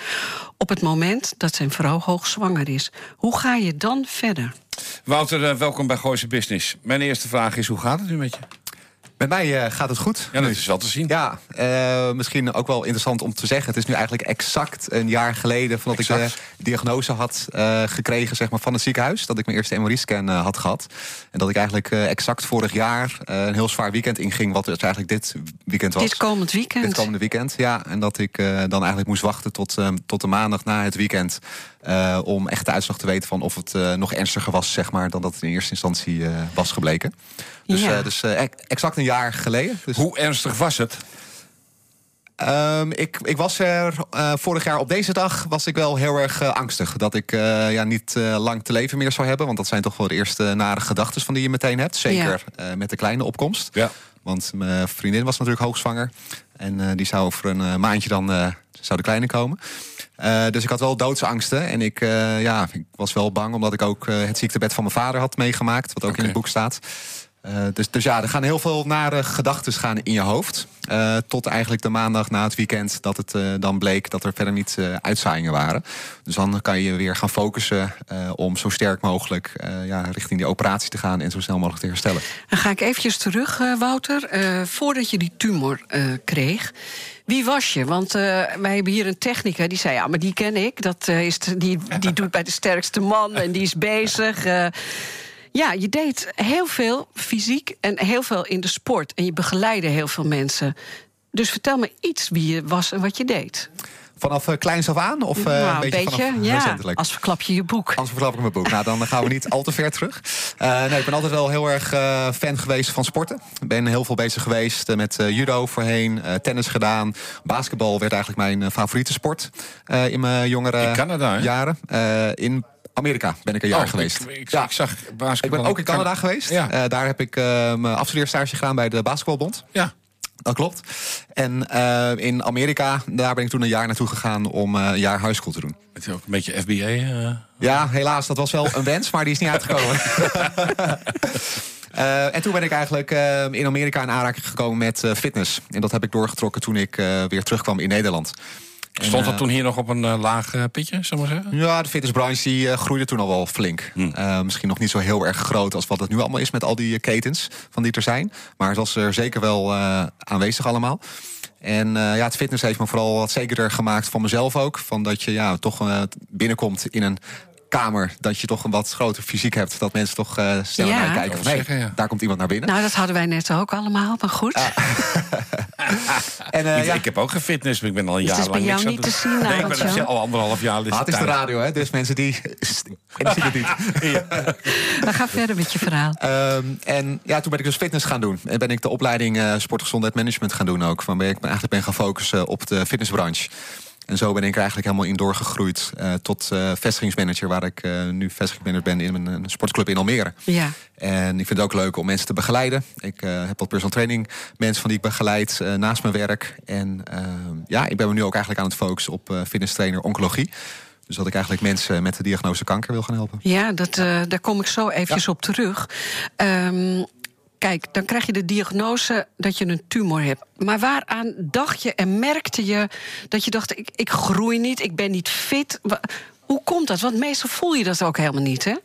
Op het moment dat zijn vrouw hoogzwanger is. Hoe ga je dan verder? Wouter, eh, welkom bij Gooise Business. Mijn eerste vraag is, hoe gaat het nu met je? Met mij eh, gaat het goed. Ja, dat is wel te zien. Ja, eh, misschien ook wel interessant om te zeggen. Het is nu eigenlijk exact een jaar geleden... van dat ik Exact. de diagnose had eh, gekregen zeg maar, van het ziekenhuis. Dat ik mijn eerste MRI-scan eh, had gehad. En dat ik eigenlijk eh, exact vorig jaar eh, een heel zwaar weekend inging... wat dus eigenlijk dit weekend was. Dit komend weekend. Dit komende weekend, ja. En dat ik eh, dan eigenlijk moest wachten tot, eh, tot de maandag na het weekend... eh, om echt de uitslag te weten van of het eh, nog ernstiger was... Zeg maar, dan dat het in eerste instantie eh, was gebleken. Dus, Ja. eh, dus eh, ex- exact een jaar geleden. Dus, Hoe ernstig was het? Ehm, ik, ik was er eh, vorig jaar op deze dag was ik wel heel erg angstig. Dat ik eh, ja, niet eh, lang te leven meer zou hebben. Want dat zijn toch wel de eerste nare gedachten van die je meteen hebt. Zeker eh, met de kleine opkomst. Ja. Want mijn vriendin was natuurlijk hoogzwanger. En eh, die zou over een maandje dan eh, zou de kleine komen. Eh, dus ik had wel doodsangsten. En ik, eh, ja, ik was wel bang omdat ik ook eh, het ziektebed van mijn vader had meegemaakt. Wat ook in het boek staat. Eh, dus, dus ja, er gaan heel veel nare gedachten gaan in je hoofd. Eh, tot eigenlijk de maandag na het weekend dat het eh, dan bleek dat er verder niet uitzaaiingen waren. Dus dan kan je weer gaan focussen om zo sterk mogelijk ja, richting die operatie te gaan en zo snel mogelijk te herstellen. Dan ga ik eventjes terug, Wouter. Voordat je die tumor kreeg, wie was je? Want wij hebben hier een technica die zei... ja, maar die ken ik, dat, is die, die doet bij de sterkste man en die is bezig. eh. Ja, je deed heel veel fysiek en heel veel in de sport. En je begeleidde heel veel mensen. Dus vertel me iets wie je was en wat je deed. Vanaf eh, kleins af aan? Of eh, nou, een beetje, vanaf ja, recentelijk? als verklap je je boek. Anders verklap ik mijn boek. Nou, dan gaan we niet al te ver terug. Eh, nee, ik ben altijd wel heel erg eh, fan geweest van sporten. Ik ben heel veel bezig geweest met eh, judo voorheen, eh, tennis gedaan. Basketbal werd eigenlijk mijn favoriete sport eh, in mijn jongere In Canada, hè? jaren. Eh, in Amerika ben ik een jaar Oh, geweest. Ik, ik, Ja. ik zag. Ik ben ook in Canada geweest. Ja. Eh, daar heb ik eh, mijn afstudeerstage gedaan bij de basketbalbond. Ja. Dat klopt. En eh, in Amerika, daar ben ik toen een jaar naartoe gegaan om eh, een jaar high school te doen. Het is ook een beetje FBA. Ja, helaas, dat was wel een wens, maar die is niet uitgekomen. <laughs> En toen ben ik eigenlijk in Amerika in aanraking gekomen met fitness. En dat heb ik doorgetrokken toen ik weer terugkwam in Nederland. En, Stond dat eh, toen hier nog op een eh, laag eh, pitje, we maar zeggen? Ja, de fitnessbranche die, groeide toen al wel flink. Eh, misschien nog niet zo heel erg groot als wat het nu allemaal is met al die ketens van die er zijn. Maar het was er zeker wel eh, aanwezig allemaal. En eh, ja, het fitness heeft me vooral wat zekerder gemaakt van mezelf ook. Van dat je ja, toch binnenkomt in een kamer. Dat je toch een wat groter fysiek hebt. Dat mensen toch eh sneller Ja. naar je kijken. Hey, zeggen, ja. daar komt iemand naar binnen. Nou, dat hadden wij net ook allemaal, maar goed. <laughs> en, eh, ik, ja, ik heb ook gefitness, maar ik ben al een Het jaar is lang bij jou niks aan niet het te doen. zien, Nee, ik ben al anderhalf jaar. dus maar het is de radio, hè? Dus mensen die... en die zien het niet. <laughs> We gaan verder met je verhaal. Ehm, en ja, toen ben ik dus fitness gaan doen. En ben ik de opleiding eh sportgezondheid management gaan doen ook. Waarbij ik me eigenlijk ben gaan focussen op de fitnessbranche. En zo ben ik er eigenlijk helemaal in doorgegroeid eh, tot eh, vestigingsmanager, waar ik eh, nu vestigingsmanager ben in een, een sportclub in Almere. Ja. En ik vind het ook leuk om mensen te begeleiden. Ik heb wat personal training mensen van die ik begeleid naast mijn werk. En ehm, ja, ik ben me nu ook eigenlijk aan het focussen op fitness trainer oncologie. Dus dat ik eigenlijk mensen met de diagnose kanker wil gaan helpen. Ja, dat, daar kom ik zo eventjes op terug. Ehm, kijk, dan krijg je de diagnose dat je een tumor hebt. Maar waaraan dacht je en merkte je dat je dacht... ik, ik groei niet, ik ben niet fit? Hoe komt dat? Want meestal voel je dat ook helemaal niet, hè?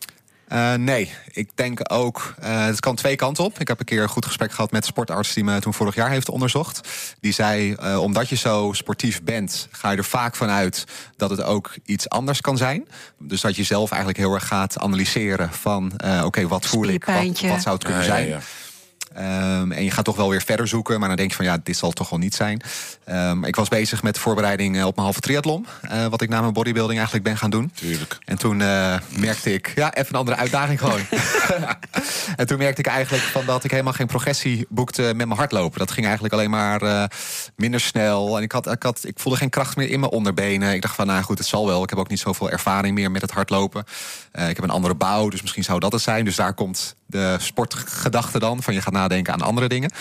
Eh, nee, ik denk ook. eh het kan twee kanten op. Ik heb een keer een goed gesprek gehad met de sportarts die me toen vorig jaar heeft onderzocht. Die zei: eh, omdat je zo sportief bent, ga je er vaak van uit dat het ook iets anders kan zijn. Dus dat je zelf eigenlijk heel erg gaat analyseren van: eh, oké, wat voel ik? Wat, zou het kunnen Ja, ja, zijn? ja. Ehm, en je gaat toch wel weer verder zoeken, maar dan denk je van ja, dit zal toch wel niet zijn. Ehm, ik was bezig met de voorbereiding eh, op mijn halve triathlon, eh, wat ik na mijn bodybuilding eigenlijk ben gaan doen. Tuurlijk. En toen eh, merkte ik, ja, even een andere uitdaging gewoon. <laughs> <laughs> en toen merkte ik eigenlijk van dat ik helemaal geen progressie boekte met mijn hardlopen. Dat ging eigenlijk alleen maar eh, minder snel. En ik, had, ik, had, ik voelde geen kracht meer in mijn onderbenen. Ik dacht van, nou goed, het zal wel. Ik heb ook niet zoveel ervaring meer met het hardlopen. Eh, ik heb een andere bouw, dus misschien zou dat het zijn. Dus daar komt de sportgedachte dan, van je gaat nadenken aan andere dingen.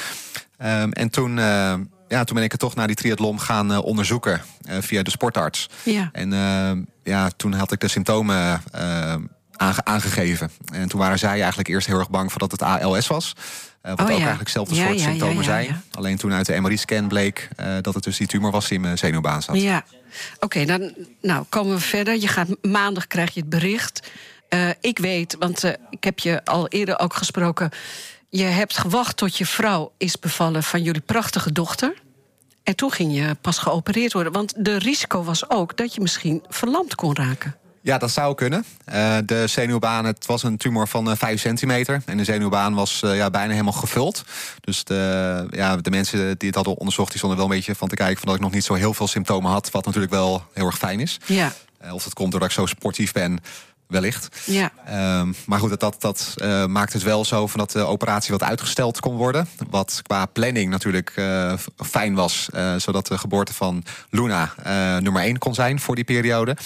Ehm, en toen... eh, ja, toen ben ik het toch naar die triathlon gaan onderzoeken via de sportarts. Ja. En eh, ja, toen had ik de symptomen eh, aange- aangegeven. En toen waren zij eigenlijk eerst heel erg bang voor dat het ALS was. Eh, wat Oh, ook ja. eigenlijk hetzelfde Ja, soort ja, symptomen zijn. Alleen toen uit de MRI-scan bleek eh, dat het dus die tumor was die in mijn zenuwbaan zat. Ja, oké, dan nou, komen we verder. Je gaat, maandag krijg je het bericht. Eh, ik weet, want ik heb je al eerder ook gesproken... je hebt gewacht tot je vrouw is bevallen van jullie prachtige dochter... en toen ging je pas geopereerd worden. Want de risico was ook dat je misschien verlamd kon raken. Ja, dat zou kunnen. Eh, de zenuwbaan, het was een tumor van eh 5 centimeter. En de zenuwbaan was eh, ja, bijna helemaal gevuld. Dus de, ja, de mensen die het hadden onderzocht... die stonden wel een beetje van te kijken... Van dat ik nog niet zo heel veel symptomen had. Wat natuurlijk wel heel erg fijn is. Ja, Eh, of dat komt doordat ik zo sportief ben, wellicht. ja. Ehm, maar goed, dat, dat, dat eh, maakt het wel zo van dat de operatie wat uitgesteld kon worden. Wat qua planning natuurlijk eh, fijn was. eh, zodat de geboorte van Luna eh, nummer één kon zijn voor die periode.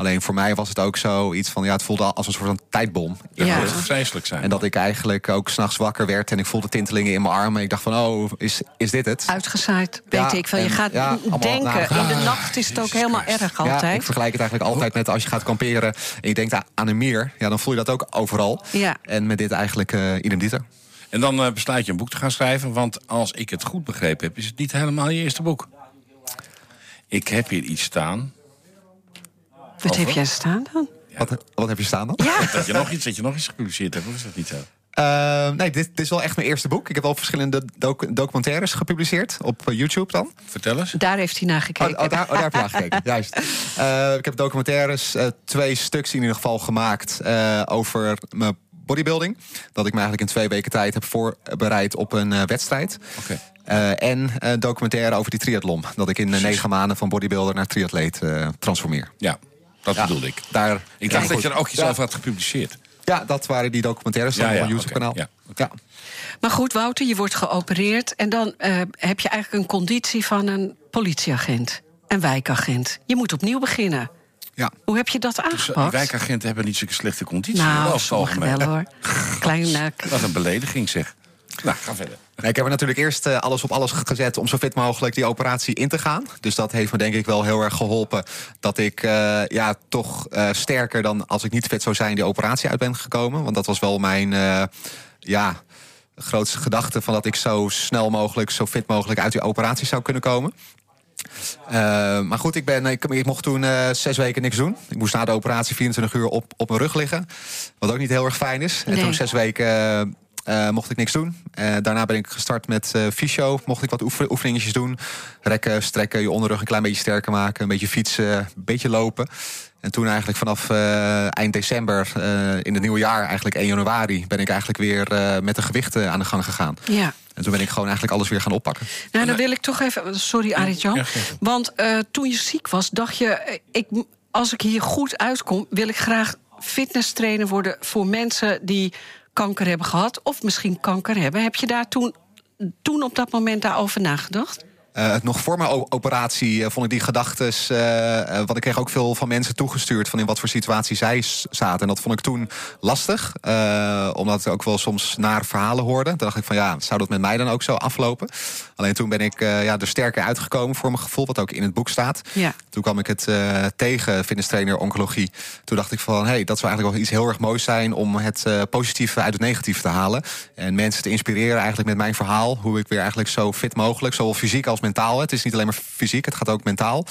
Alleen voor mij was het ook zo iets van, ja, het voelde als een soort van tijdbom. Dat Ja. moet vreselijk zijn. En dat ik eigenlijk ook s'nachts wakker werd en ik voelde tintelingen in mijn armen. Ik dacht van, oh, is, is dit het? Uitgezaaid, weet Ja, ik veel. Je en- gaat ja, denken, in de nacht is het ook Jezus helemaal erg Ja, ik altijd. vergelijk het eigenlijk altijd met als je gaat kamperen en je denkt aan een mier. Ja, dan voel je dat ook overal. Ja. En met dit eigenlijk eh idem. En dan eh, besluit je een boek te gaan schrijven. Want als ik het goed begrepen heb, is het niet helemaal je eerste boek. Ik heb hier iets staan. Wat heb jij staan dan? Wat, wat heb je staan dan? Ja, <laughs> Dat je nog iets, dat je nog iets gepubliceerd hebt, of is dat niet zo? Eh, nee, dit, dit is wel echt mijn eerste boek. Ik heb wel verschillende docu- documentaires gepubliceerd op eh, YouTube dan. Vertel eens. daar heeft hij naar Oh, gekeken. oh, daar, oh, daar heb je naar gekeken, <laughs> juist. Eh, ik heb documentaires, eh, twee stuks in ieder geval gemaakt eh, over mijn bodybuilding. Dat ik me eigenlijk in twee weken tijd heb voorbereid op een eh, wedstrijd. Oké. Eh, en eh documentaire over die triathlon. Dat ik in negen maanden van bodybuilder naar triatleet eh, transformeer. Ja, dat Ja, bedoelde ik. Daar, Ik dacht ja, dat je er ook iets ja, over had gepubliceerd. Ja, dat waren die documentaires Ja, van mijn YouTube-kanaal. ja. Maar goed, Wouter, je wordt geopereerd... en dan eh, heb je eigenlijk een conditie van een politieagent. Een wijkagent. Je moet opnieuw beginnen. Ja. Hoe heb je dat Dus, eh, die aangepakt? wijkagenten hebben niet zulke slechte conditie. nou, algemeen. wel hoor. <laughs> Klein, Wat een belediging zeg. Nou, ga verder. Nee, ik heb er natuurlijk eerst eh, alles op alles gezet om zo fit mogelijk die operatie in te gaan. Dus dat heeft me denk ik wel heel erg geholpen. Dat ik eh, ja, toch eh, sterker dan als ik niet fit zou zijn die operatie uit ben gekomen. Want dat was wel mijn ja, grootste gedachte van dat ik zo snel mogelijk, zo fit mogelijk uit die operatie zou kunnen komen. Maar goed, ik, ben, ik, ik mocht toen zes weken niks doen. Ik moest na de operatie 24 uur op, op mijn rug liggen. Wat ook niet heel erg fijn is. En toen zes weken eh, mocht ik niks doen. Eh, daarna ben ik gestart met eh fysio. Mocht ik wat oefen, oefeningetjes doen. Rekken, strekken, je onderrug een klein beetje sterker maken. Een beetje fietsen, een beetje lopen. En toen eigenlijk vanaf eh, eind december, eh, in het nieuwe jaar, eigenlijk 1 januari... ben ik eigenlijk weer eh, met de gewichten aan de gang gegaan. ja. En toen ben ik gewoon eigenlijk alles weer gaan oppakken. Nou, dan wil ik toch even... Sorry, het. Want eh, toen je ziek was, dacht je... Ik, als ik hier goed uitkom, wil ik graag fitness trainer worden... voor mensen die kanker hebben gehad of misschien kanker hebben. Heb je daar toen, toen op dat moment daarover nagedacht? Eh, nog voor mijn operatie eh, vond ik die gedachten. want ik kreeg ook veel van mensen toegestuurd van in wat voor situatie zij zaten. En dat vond ik toen lastig. eh, omdat ik ook wel soms naar verhalen hoorde. Toen dacht ik van ja, zou dat met mij dan ook zo aflopen? Alleen toen ben ik eh, ja, er sterker uitgekomen voor mijn gevoel, wat ook in het boek staat. Ja. Toen kwam ik het eh, tegen, fitness trainer oncologie. Toen dacht ik van, hé, hey, dat zou eigenlijk wel iets heel erg moois zijn... om het eh, positieve uit het negatieve te halen. En mensen te inspireren eigenlijk met mijn verhaal. Hoe ik weer eigenlijk zo fit mogelijk, zowel fysiek als mentaal... het is niet alleen maar fysiek, het gaat ook mentaal...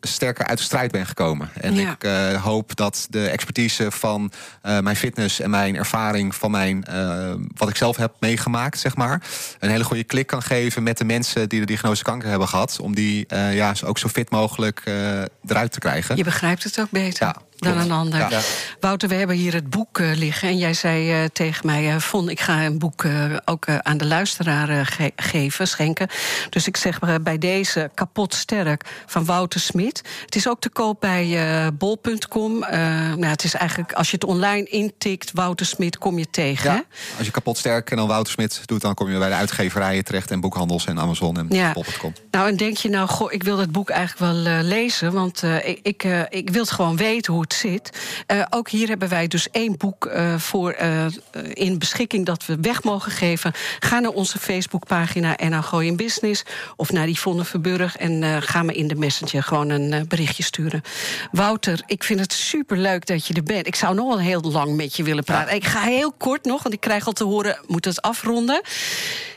sterker uit de strijd ben gekomen. En Ja. ik eh, hoop dat de expertise van eh, mijn fitness en mijn ervaring... van mijn, eh, wat ik zelf heb meegemaakt, zeg maar... een hele goede klik kan geven met de mensen die de diagnose kanker hebben gehad... om die ja, ook zo fit mogelijk eruit te krijgen. Je begrijpt het ook beter Ja, dan een ander. Ja. Ja. Wouter, we hebben hier het boek liggen. En jij zei tegen mij, eh Von, ik ga een boek ook aan de luisteraar ge- geven, schenken. Dus ik zeg bij deze kapot sterk van Wouter Smit. Het is ook te koop bij eh, bol.com. Eh, nou, het is eigenlijk, als je het online intikt, Wouter Smit, kom je tegen. hè? Ja, als je kapot sterk en dan Wouter Smit doet, dan kom je bij de uitgeverijen terecht en boekhandels en Amazon en Ja. bol.com. Nou, en denk je nou, goh, ik wil dat boek eigenlijk wel eh, lezen, want ik, ik, ik wil het gewoon weten hoe het zit. Ook hier hebben wij dus één boek voor in beschikking dat we weg mogen geven. Ga naar onze Facebookpagina en dan gooi in business of naar Yvonne Verburg en ga me in de messenger gewoon een eh, berichtje sturen. Wouter, ik vind het super leuk dat je er bent. Ik zou nog wel heel lang met je willen praten. Ik ga heel kort nog, want ik krijg al te horen, moet het afronden.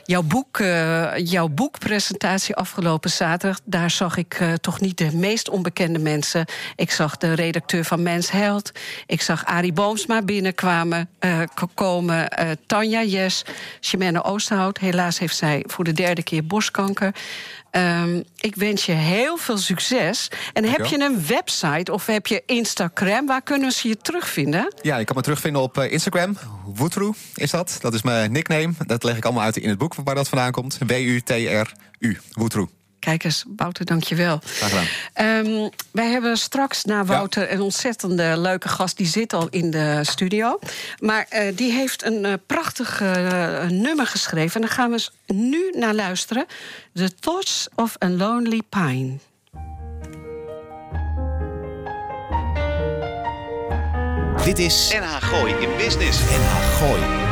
Jouw, boek, eh, jouw boekpresentatie afgelopen zaterdag, daar zag ik eh, toch niet de meest onbekende mensen. Ik zag de redacteur van Mens Health. Ik zag Arie Boomsma binnenkwamen k- komen. Tanja Jes, Chimène Oosterhout. Helaas heeft zij voor de derde keer borstkanker. Ehm, ik wens je heel veel succes. En heb je een website of heb je Instagram? Waar kunnen ze je terugvinden? Ja, je kan me terugvinden op eh, Instagram. Woetroe is dat. Dat is mijn nickname. Dat leg ik allemaal uit in het boek waar dat vandaan komt. W-U-T-R-U. Woetroe. Kijk eens, Wouter, dank je wel. Graag gedaan. Ehm, wij hebben straks na Wouter een ontzettende leuke gast. Die zit al in de studio. Maar eh, die heeft een eh, prachtig eh, nummer geschreven. En daar gaan we eens nu naar luisteren. The Thoughts of a Lonely Pine. Dit is NH Gooi in Business. NH Gooi.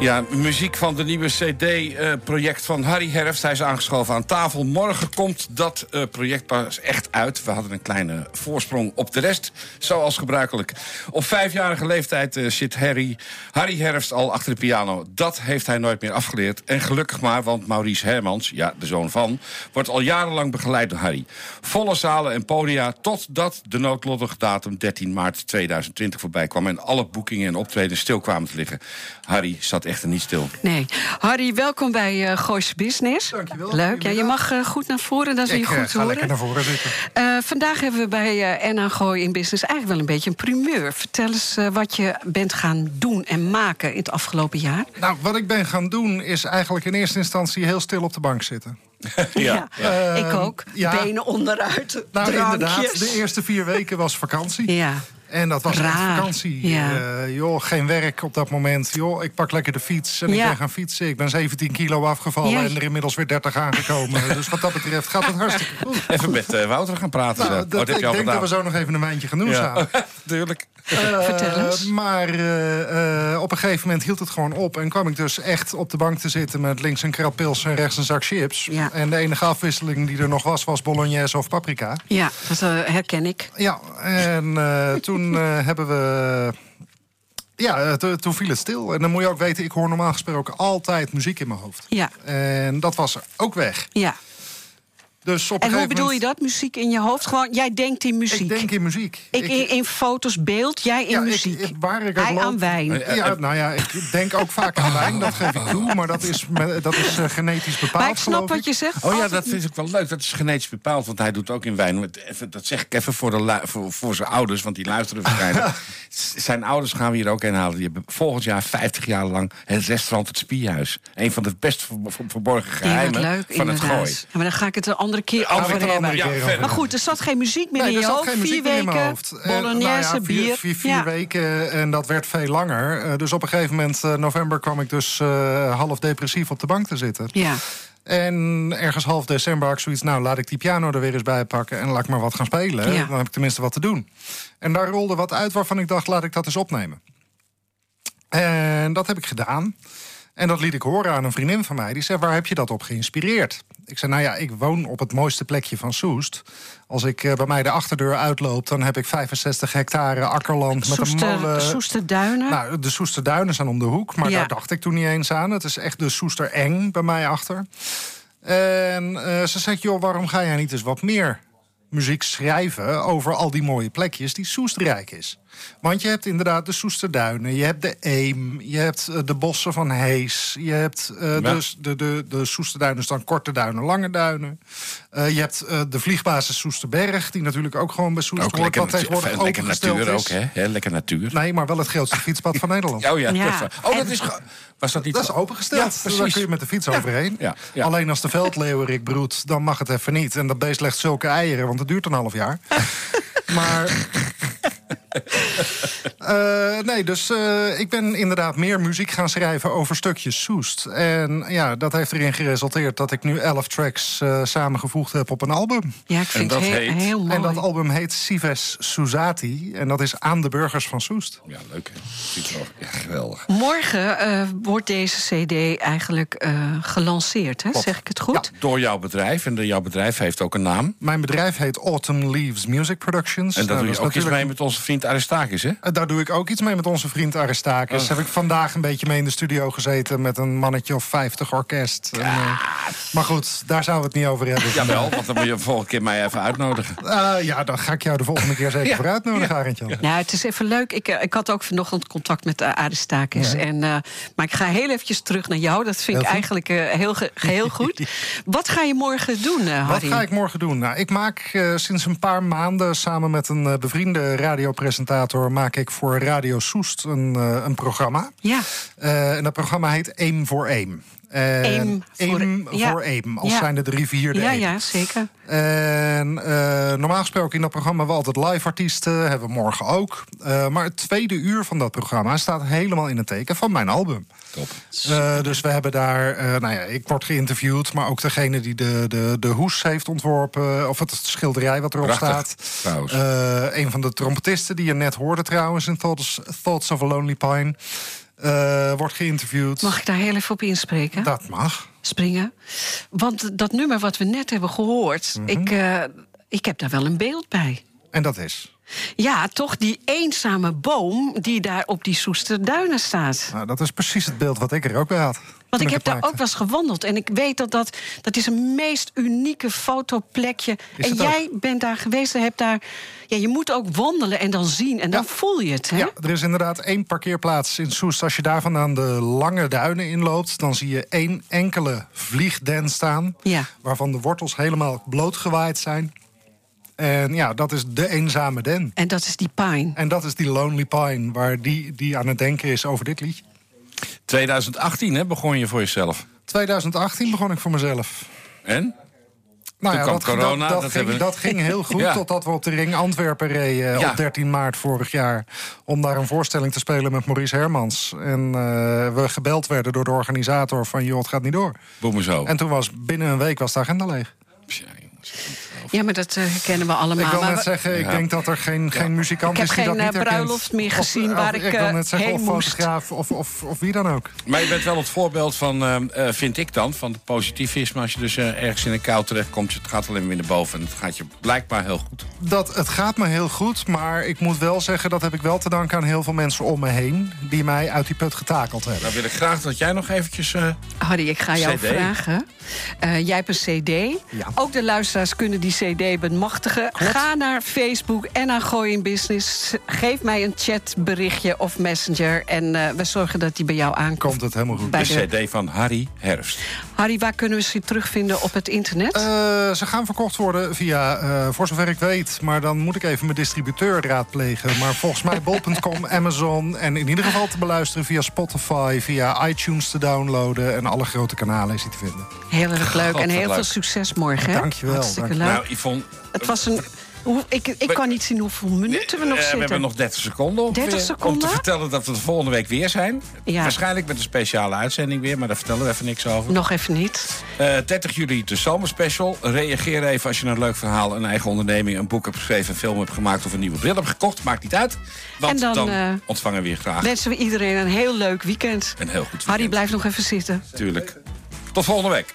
Ja, muziek van de nieuwe CD-project van Harry Herfst. Hij is aangeschoven aan tafel. Morgen komt dat eh, project pas echt uit. We hadden een kleine voorsprong op de rest, zoals gebruikelijk. Op vijfjarige leeftijd eh, zit Harry, Harry Herfst al achter de piano. Dat heeft hij nooit meer afgeleerd. En gelukkig maar, want Maurice Hermans, ja, de zoon van... wordt al jarenlang begeleid door Harry. Volle zalen en podia, totdat de noodlottige datum 13 maart 2020 voorbij kwam... en alle boekingen en optredens stil kwamen te liggen. Harry zat echter niet stil. Nee. Harry, welkom bij uh, Goois Business. Dankjewel. Leuk. Ja, je mag uh, goed naar voren, dat is Ik weer eh, goed te horen. lekker naar voren zitten. Uh, vandaag hebben we bij uh, NH Gooi in Business eigenlijk wel een beetje een primeur. Vertel eens uh, wat je bent gaan doen en maken in het afgelopen jaar. Nou, wat ik ben gaan doen is eigenlijk in eerste instantie heel stil op de bank zitten. <laughs> ja, ja. ik ook. ja. Benen onderuit, Nou, drankjes. inderdaad. De eerste vier weken was vakantie. Ja. En dat was echt vakantie. Ja. Eh, joh, geen werk op dat moment. Joh, ik pak lekker de fiets en ik ben gaan fietsen. Ik ben 17 kilo afgevallen Ja. en er inmiddels weer 30 aangekomen. <laughs> dus wat dat betreft gaat het hartstikke goed. Even met eh, Wouter gaan praten. Nou, Oh, dat, heb ik denk gedaan. dat we zo nog even een wijntje gaan doen Ja, samen. <laughs> tuurlijk. Eh, Vertel eens. Maar op een gegeven moment hield het gewoon op. En kwam ik dus echt op de bank te zitten met links een krab pils en rechts een zak chips. Ja. En de enige afwisseling die er nog was, was bolognese of paprika. Ja, dat herken ik. Ja, en eh, toen eh, hebben we... Ja, eh, to- toen viel het stil. En dan moet je ook weten, ik hoor normaal gesproken altijd muziek in mijn hoofd. Ja, En dat was ook weg. ja. Dus op En hoe bedoel je dat? Muziek in je hoofd? Gewoon, jij denkt in muziek. Ik denk in muziek. Ik in, in foto's, beeld, jij in Ja, muziek. ik- waar ik ook Hij loop- aan wijn. Ja, nou ja, ik denk ook vaak aan wijn, dat geef ik toe. Maar dat is, dat is eh, genetisch bepaald, Maar ik snap wat je zegt. Oh ja, dat vind ik wel leuk. Dat is genetisch bepaald, want hij doet ook in wijn. Dat zeg ik even voor, de voor, voor zijn ouders, want die luisteren waarschijnlijk. <laughs> Zijn ouders gaan we hier ook heen halen. Die hebben volgend jaar 50 jaar lang het restaurant Het Spierhuis. Een van de best ver- ver- verborgen Ja, geheimen leuk, van het inderdaad. gooi. Ja, maar dan ga ik het een andere keer Andere over hebben. keer. Maar goed, er zat geen muziek meer Nee, in je hoofd. geen Vier weken, hoofd. Eh, bolognese, nou ja, vier, bier. Vier, vier Ja. weken en dat werd veel langer. Eh, dus op een gegeven moment, eh, november, kwam ik dus eh, half depressief op de bank te zitten. Ja, En ergens half december had ik zoiets... nou, laat ik die piano er weer eens bij pakken en laat ik maar wat gaan spelen. Ja. Dan heb ik tenminste wat te doen. En daar rolde wat uit waarvan ik dacht, laat ik dat eens opnemen. En dat heb ik gedaan. En dat liet ik horen aan een vriendin van mij. Die zei, waar heb je dat op geïnspireerd? Ik zei, nou ja, ik woon op het mooiste plekje van Soest. Als ik eh, bij mij de achterdeur uitloop... dan heb ik 65 hectare akkerland met een molen... Soesterduinen. Nou, de Soesterduinen zijn om de hoek, maar Ja. daar dacht ik toen niet eens aan. Het is echt de Soester eng bij mij achter. En eh, ze zegt, joh, waarom ga jij niet eens wat meer muziek schrijven... over al die mooie plekjes die Soest rijk is? Want je hebt inderdaad de Soesterduinen, je hebt de Eem, je hebt eh, de bossen van Hees, je hebt eh, Ja. dus de, de, de Soesterduinen, dan korte duinen, lange duinen. Eh, je hebt eh, de vliegbasis Soesterberg, die natuurlijk ook gewoon bij Soester Ook hoort, lekker, wat tegenwoordig lekker natuur ook, hè? Lekker natuur. Nee, maar wel het grootste fietspad van Nederland. <laughs> Oh ja, Ja. dat is waar. Oh, dat is... Was dat niet... Dat is opengesteld. Ja, Daar precies. kun je met de fiets overheen. ja, ja. Alleen als de veldleeuwerik broedt, dan mag het even niet. En dat beest legt zulke eieren, want het duurt een half jaar. <laughs> maar... <laughs> Eh, nee, dus eh, ik ben inderdaad meer muziek gaan schrijven over stukjes Soest. En ja, dat heeft erin geresulteerd dat ik nu elf tracks eh, samengevoegd heb op een album. Ja, ik vind dat het heel, heet? heel mooi. En dat album heet Sives Soezati. En dat is aan de burgers van Soest. Ja, leuk, hè? Ziet er. Ja, geweldig. Morgen eh, wordt deze CD eigenlijk eh, gelanceerd, hè? zeg ik het goed? Door jouw bedrijf. En de, jouw bedrijf heeft ook een naam. Mijn bedrijf heet Autumn Leaves Music Productions. En daar Nou, doe je dat ook natuurlijk- mee met onze vriend Aristakis, hè? Eh, Daar doe ik ook iets mee met onze vriend Aristakis. Heb ik vandaag een beetje mee in de studio gezeten met een mannetje of 50 orkest. En, eh, maar goed, daar zouden we het niet over hebben. Jawel, want dan moet je de volgende keer mij even uitnodigen. Eh, ja, dan ga ik jou de volgende keer zeker <laughs> Ja. voor uitnodigen, Arendtjan. Nou, het is even leuk. Ik, ik had ook vanochtend contact met uh, Aristakis. En, eh, maar ik ga heel eventjes terug naar jou. Dat vind Heel ik eigenlijk eh, heel, ge- heel <laughs> goed. Wat ga je morgen doen, eh, Wat Harry? ga ik morgen doen? Nou, ik maak eh, sinds een paar maanden samen met een bevriende radiopresentator... maak ik voor Radio Soest een, eh, een programma. Ja, Eh, en dat programma heet Aim voor Aim. En Aim voor- Aim, als Ja. zijn de drie vierde ja, ja, zeker. En eh, normaal gesproken in dat programma hebben we altijd live artiesten. Hebben we morgen ook. Eh, maar het tweede uur van dat programma staat helemaal in het teken van mijn album. Top. Eh, dus we hebben daar, eh, nou ja, ik word geïnterviewd, maar ook degene die de, de, de hoes heeft ontworpen, of het schilderij wat erop Prachtig, staat. trouwens. Eh, een van de trompetisten die je net hoorde trouwens in Thoughts, Thoughts of a Lonely Pine, eh, wordt geïnterviewd. Mag ik daar heel even op inspreken? Dat mag. Springen? Want dat nummer wat we net hebben gehoord... Mhm. ik, eh, ik heb daar wel een beeld bij. En dat is. Ja, toch die eenzame boom die daar op die Soesterduinen staat. Nou, dat is precies het beeld wat ik er ook bij had. Want ik heb daar ook wel eens gewandeld. En ik weet dat dat, dat is een meest unieke fotoplekje. Is en ook? jij bent daar geweest en hebt daar... Ja, je moet ook wandelen en dan zien. En dan voel je het, hè? Ja, er is inderdaad één parkeerplaats in Soest. Als je daar vandaan de lange duinen inloopt... dan zie je één enkele vliegden staan... Ja. waarvan de wortels helemaal blootgewaaid zijn. En ja, dat is de eenzame den. En dat is die pine. En dat is die Lonely Pine, waar die, die aan het denken is over dit liedje. 2018 hè, begon je voor jezelf. 2018 begon ik voor mezelf. En? Nou Toen kwam dat, corona, dat, dat, dat ging, we- dat ging heel <laughs> goed, Ja. totdat we op de ring Antwerpen reden Ja. op 13 maart vorig jaar. Om daar een voorstelling te spelen met Maurice Hermans. En eh, we gebeld werden door de organisator van, joh, het gaat niet door. Boem zo. En toen was binnen een week was de agenda leeg. Jongens. Ja, maar dat eh, herkennen we allemaal. ik wil Maar net we- zeggen, ik Ja. denk dat er geen, geen muzikant Ik heb is die dat geen, niet eh, herkent. bruiloft meer gezien of- waar ik, wil eh, net zeggen, heen of moest. fotograaf of, of, of wie dan ook. Maar je bent wel het voorbeeld van, eh, eh, vind ik dan, van het positivisme. Als je dus eh, ergens in een kou terechtkomt, het gaat alleen maar naar boven. En het gaat je blijkbaar heel goed. Dat, het gaat me heel goed, maar ik moet wel zeggen... dat heb ik wel te danken aan heel veel mensen om me heen... die mij uit die put getakeld hebben. Dan wil ik graag dat jij nog eventjes... eh, Harry, ik ga jou CD. vragen. Eh, jij hebt een CD. Ja. Ook de luisteraars kunnen die CD bemachtigen. Ga naar Facebook en naar Gooi in Business. Geef mij een chatberichtje of messenger. En eh, we zorgen dat die bij jou aankomt. Komt het helemaal goed. Bij de de- cd van Harry Herfst. Harry, waar kunnen we ze terugvinden op het internet? Eh, ze gaan verkocht worden via, eh, voor zover ik weet... maar dan moet ik even mijn distributeur raadplegen. Maar volgens mij bol.com, <laughs> Amazon... en in ieder geval te beluisteren via Spotify... via iTunes te downloaden... en alle grote kanalen is hij te vinden. Heel erg leuk. God, en heel leuk. veel succes morgen. hè? Dankjewel, Hartstikke dank- leuk. Nou, Yvonne... het was een... Hoe, ik, ik kan niet zien hoeveel minuten we nog eh, we zitten. hebben nog 30 seconden. ongeveer, 30 Om te vertellen dat we de volgende week weer zijn. Ja. Waarschijnlijk met een speciale uitzending weer, maar daar vertellen we even niks over. Nog even niet. Eh 30 juli de zomerspecial. Reageer even als je een leuk verhaal, een eigen onderneming, een boek hebt geschreven, een film hebt gemaakt of een nieuwe bril hebt gekocht. Maakt niet uit. Want En dan, dan, eh, ontvangen we je graag. Wensen we iedereen een heel leuk weekend. Een heel goed weekend. Harry, blijf nog even zitten. Tuurlijk. Tot volgende week.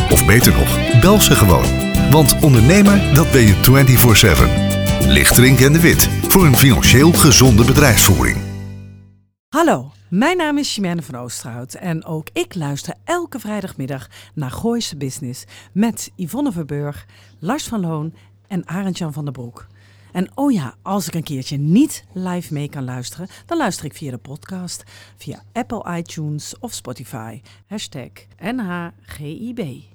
Of beter nog, bel ze gewoon. Want ondernemer, dat ben je 24-7. Lichtering en de Wit, voor een financieel gezonde bedrijfsvoering. Hallo, mijn naam is Chimène van Oosterhout en ook ik luister elke vrijdagmiddag naar Gooise Business met Yvonne Verburg, Lars van Loon en Arend-Jan van der Broek. En oh ja, als ik een keertje niet live mee kan luisteren, dan luister ik via de podcast, via Apple iTunes of Spotify. Hashtag NHGIB.